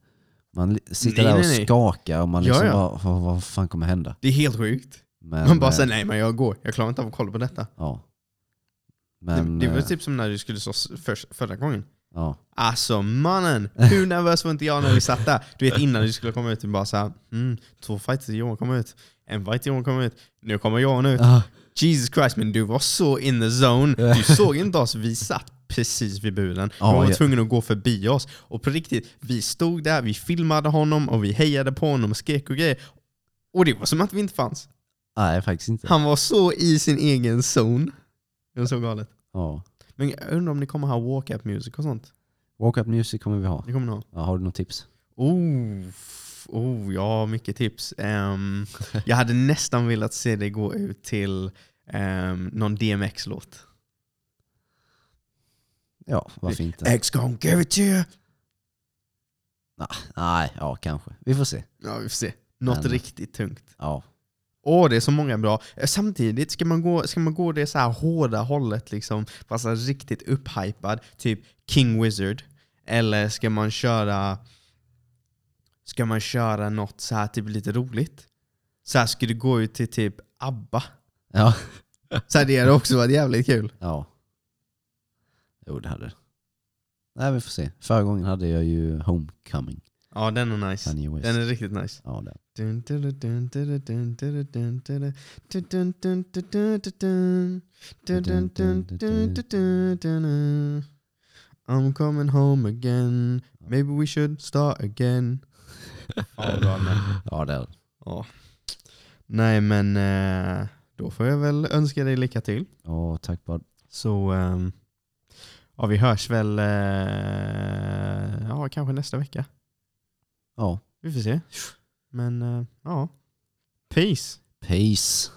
Man sitter Nej, där och nej, nej. skakar och man Ja, liksom ja. bara, vad, vad fan kommer hända? Det är helt sjukt. Men, Man bara eh, säger nej men jag går, jag klarar inte av att kolla på detta. Ja. Men, det, det var eh, typ som när du skulle slåss för, förra gången. ja. Alltså mannen, hur nervös var inte jag när vi satt där? Du vet innan du skulle komma ut, du bara såhär, mm, två fighter till Johan kommer ut, en fight till Johan kommer ut, nu kommer Johan ut. Ah, Jesus Christ, men du var så in the zone. Du såg inte oss, vi satt precis vid buren. Ja, Han var ja. tvungen att gå förbi oss. Och på riktigt, vi stod där, vi filmade honom och vi hejade på honom och skrek och grejer. Och det var som att vi inte fanns. nej, faktiskt inte. Han var så i sin egen zone. Det var så galet. Ja. Men jag undrar om ni kommer ha walk-up music och sånt? Walk-up music kommer vi ha. Det kommer ni ha? Ja, har du något tips? Oh, oh ja, mycket tips. Ehm, jag hade nästan velat se det gå ut till um, någon DMX-låt. Ja, varför inte? X gon give it to you. Nej, ja kanske. Vi får se. Ja, vi får se. Något Men- riktigt tungt. Ja. Åh, det är så många bra. Eh, Samtidigt, ska man gå, ska man gå det så här hårda hållet, liksom, fast riktigt upphypad, typ King Wizard, eller ska man köra Ska man köra något så här typ lite roligt? Så här ska du gå ut till typ ABBA? Ja. Så här, det hade också varit jävligt kul. ja. Jo, det hade det. Nej, vi får se. Förra gången hade jag ju Homecoming. Ja, den är nice. Den är riktigt nice. Ja, den. I'm coming home again. Maybe we should start again. ja, bra med. Ja, det Ja. Nej, men då får jag väl önska dig lycka till. Ja, tack bud. Så... Um, ja, vi hörs väl eh, ja, kanske nästa vecka. Ja. Vi får se. Men eh, ja, peace. Peace.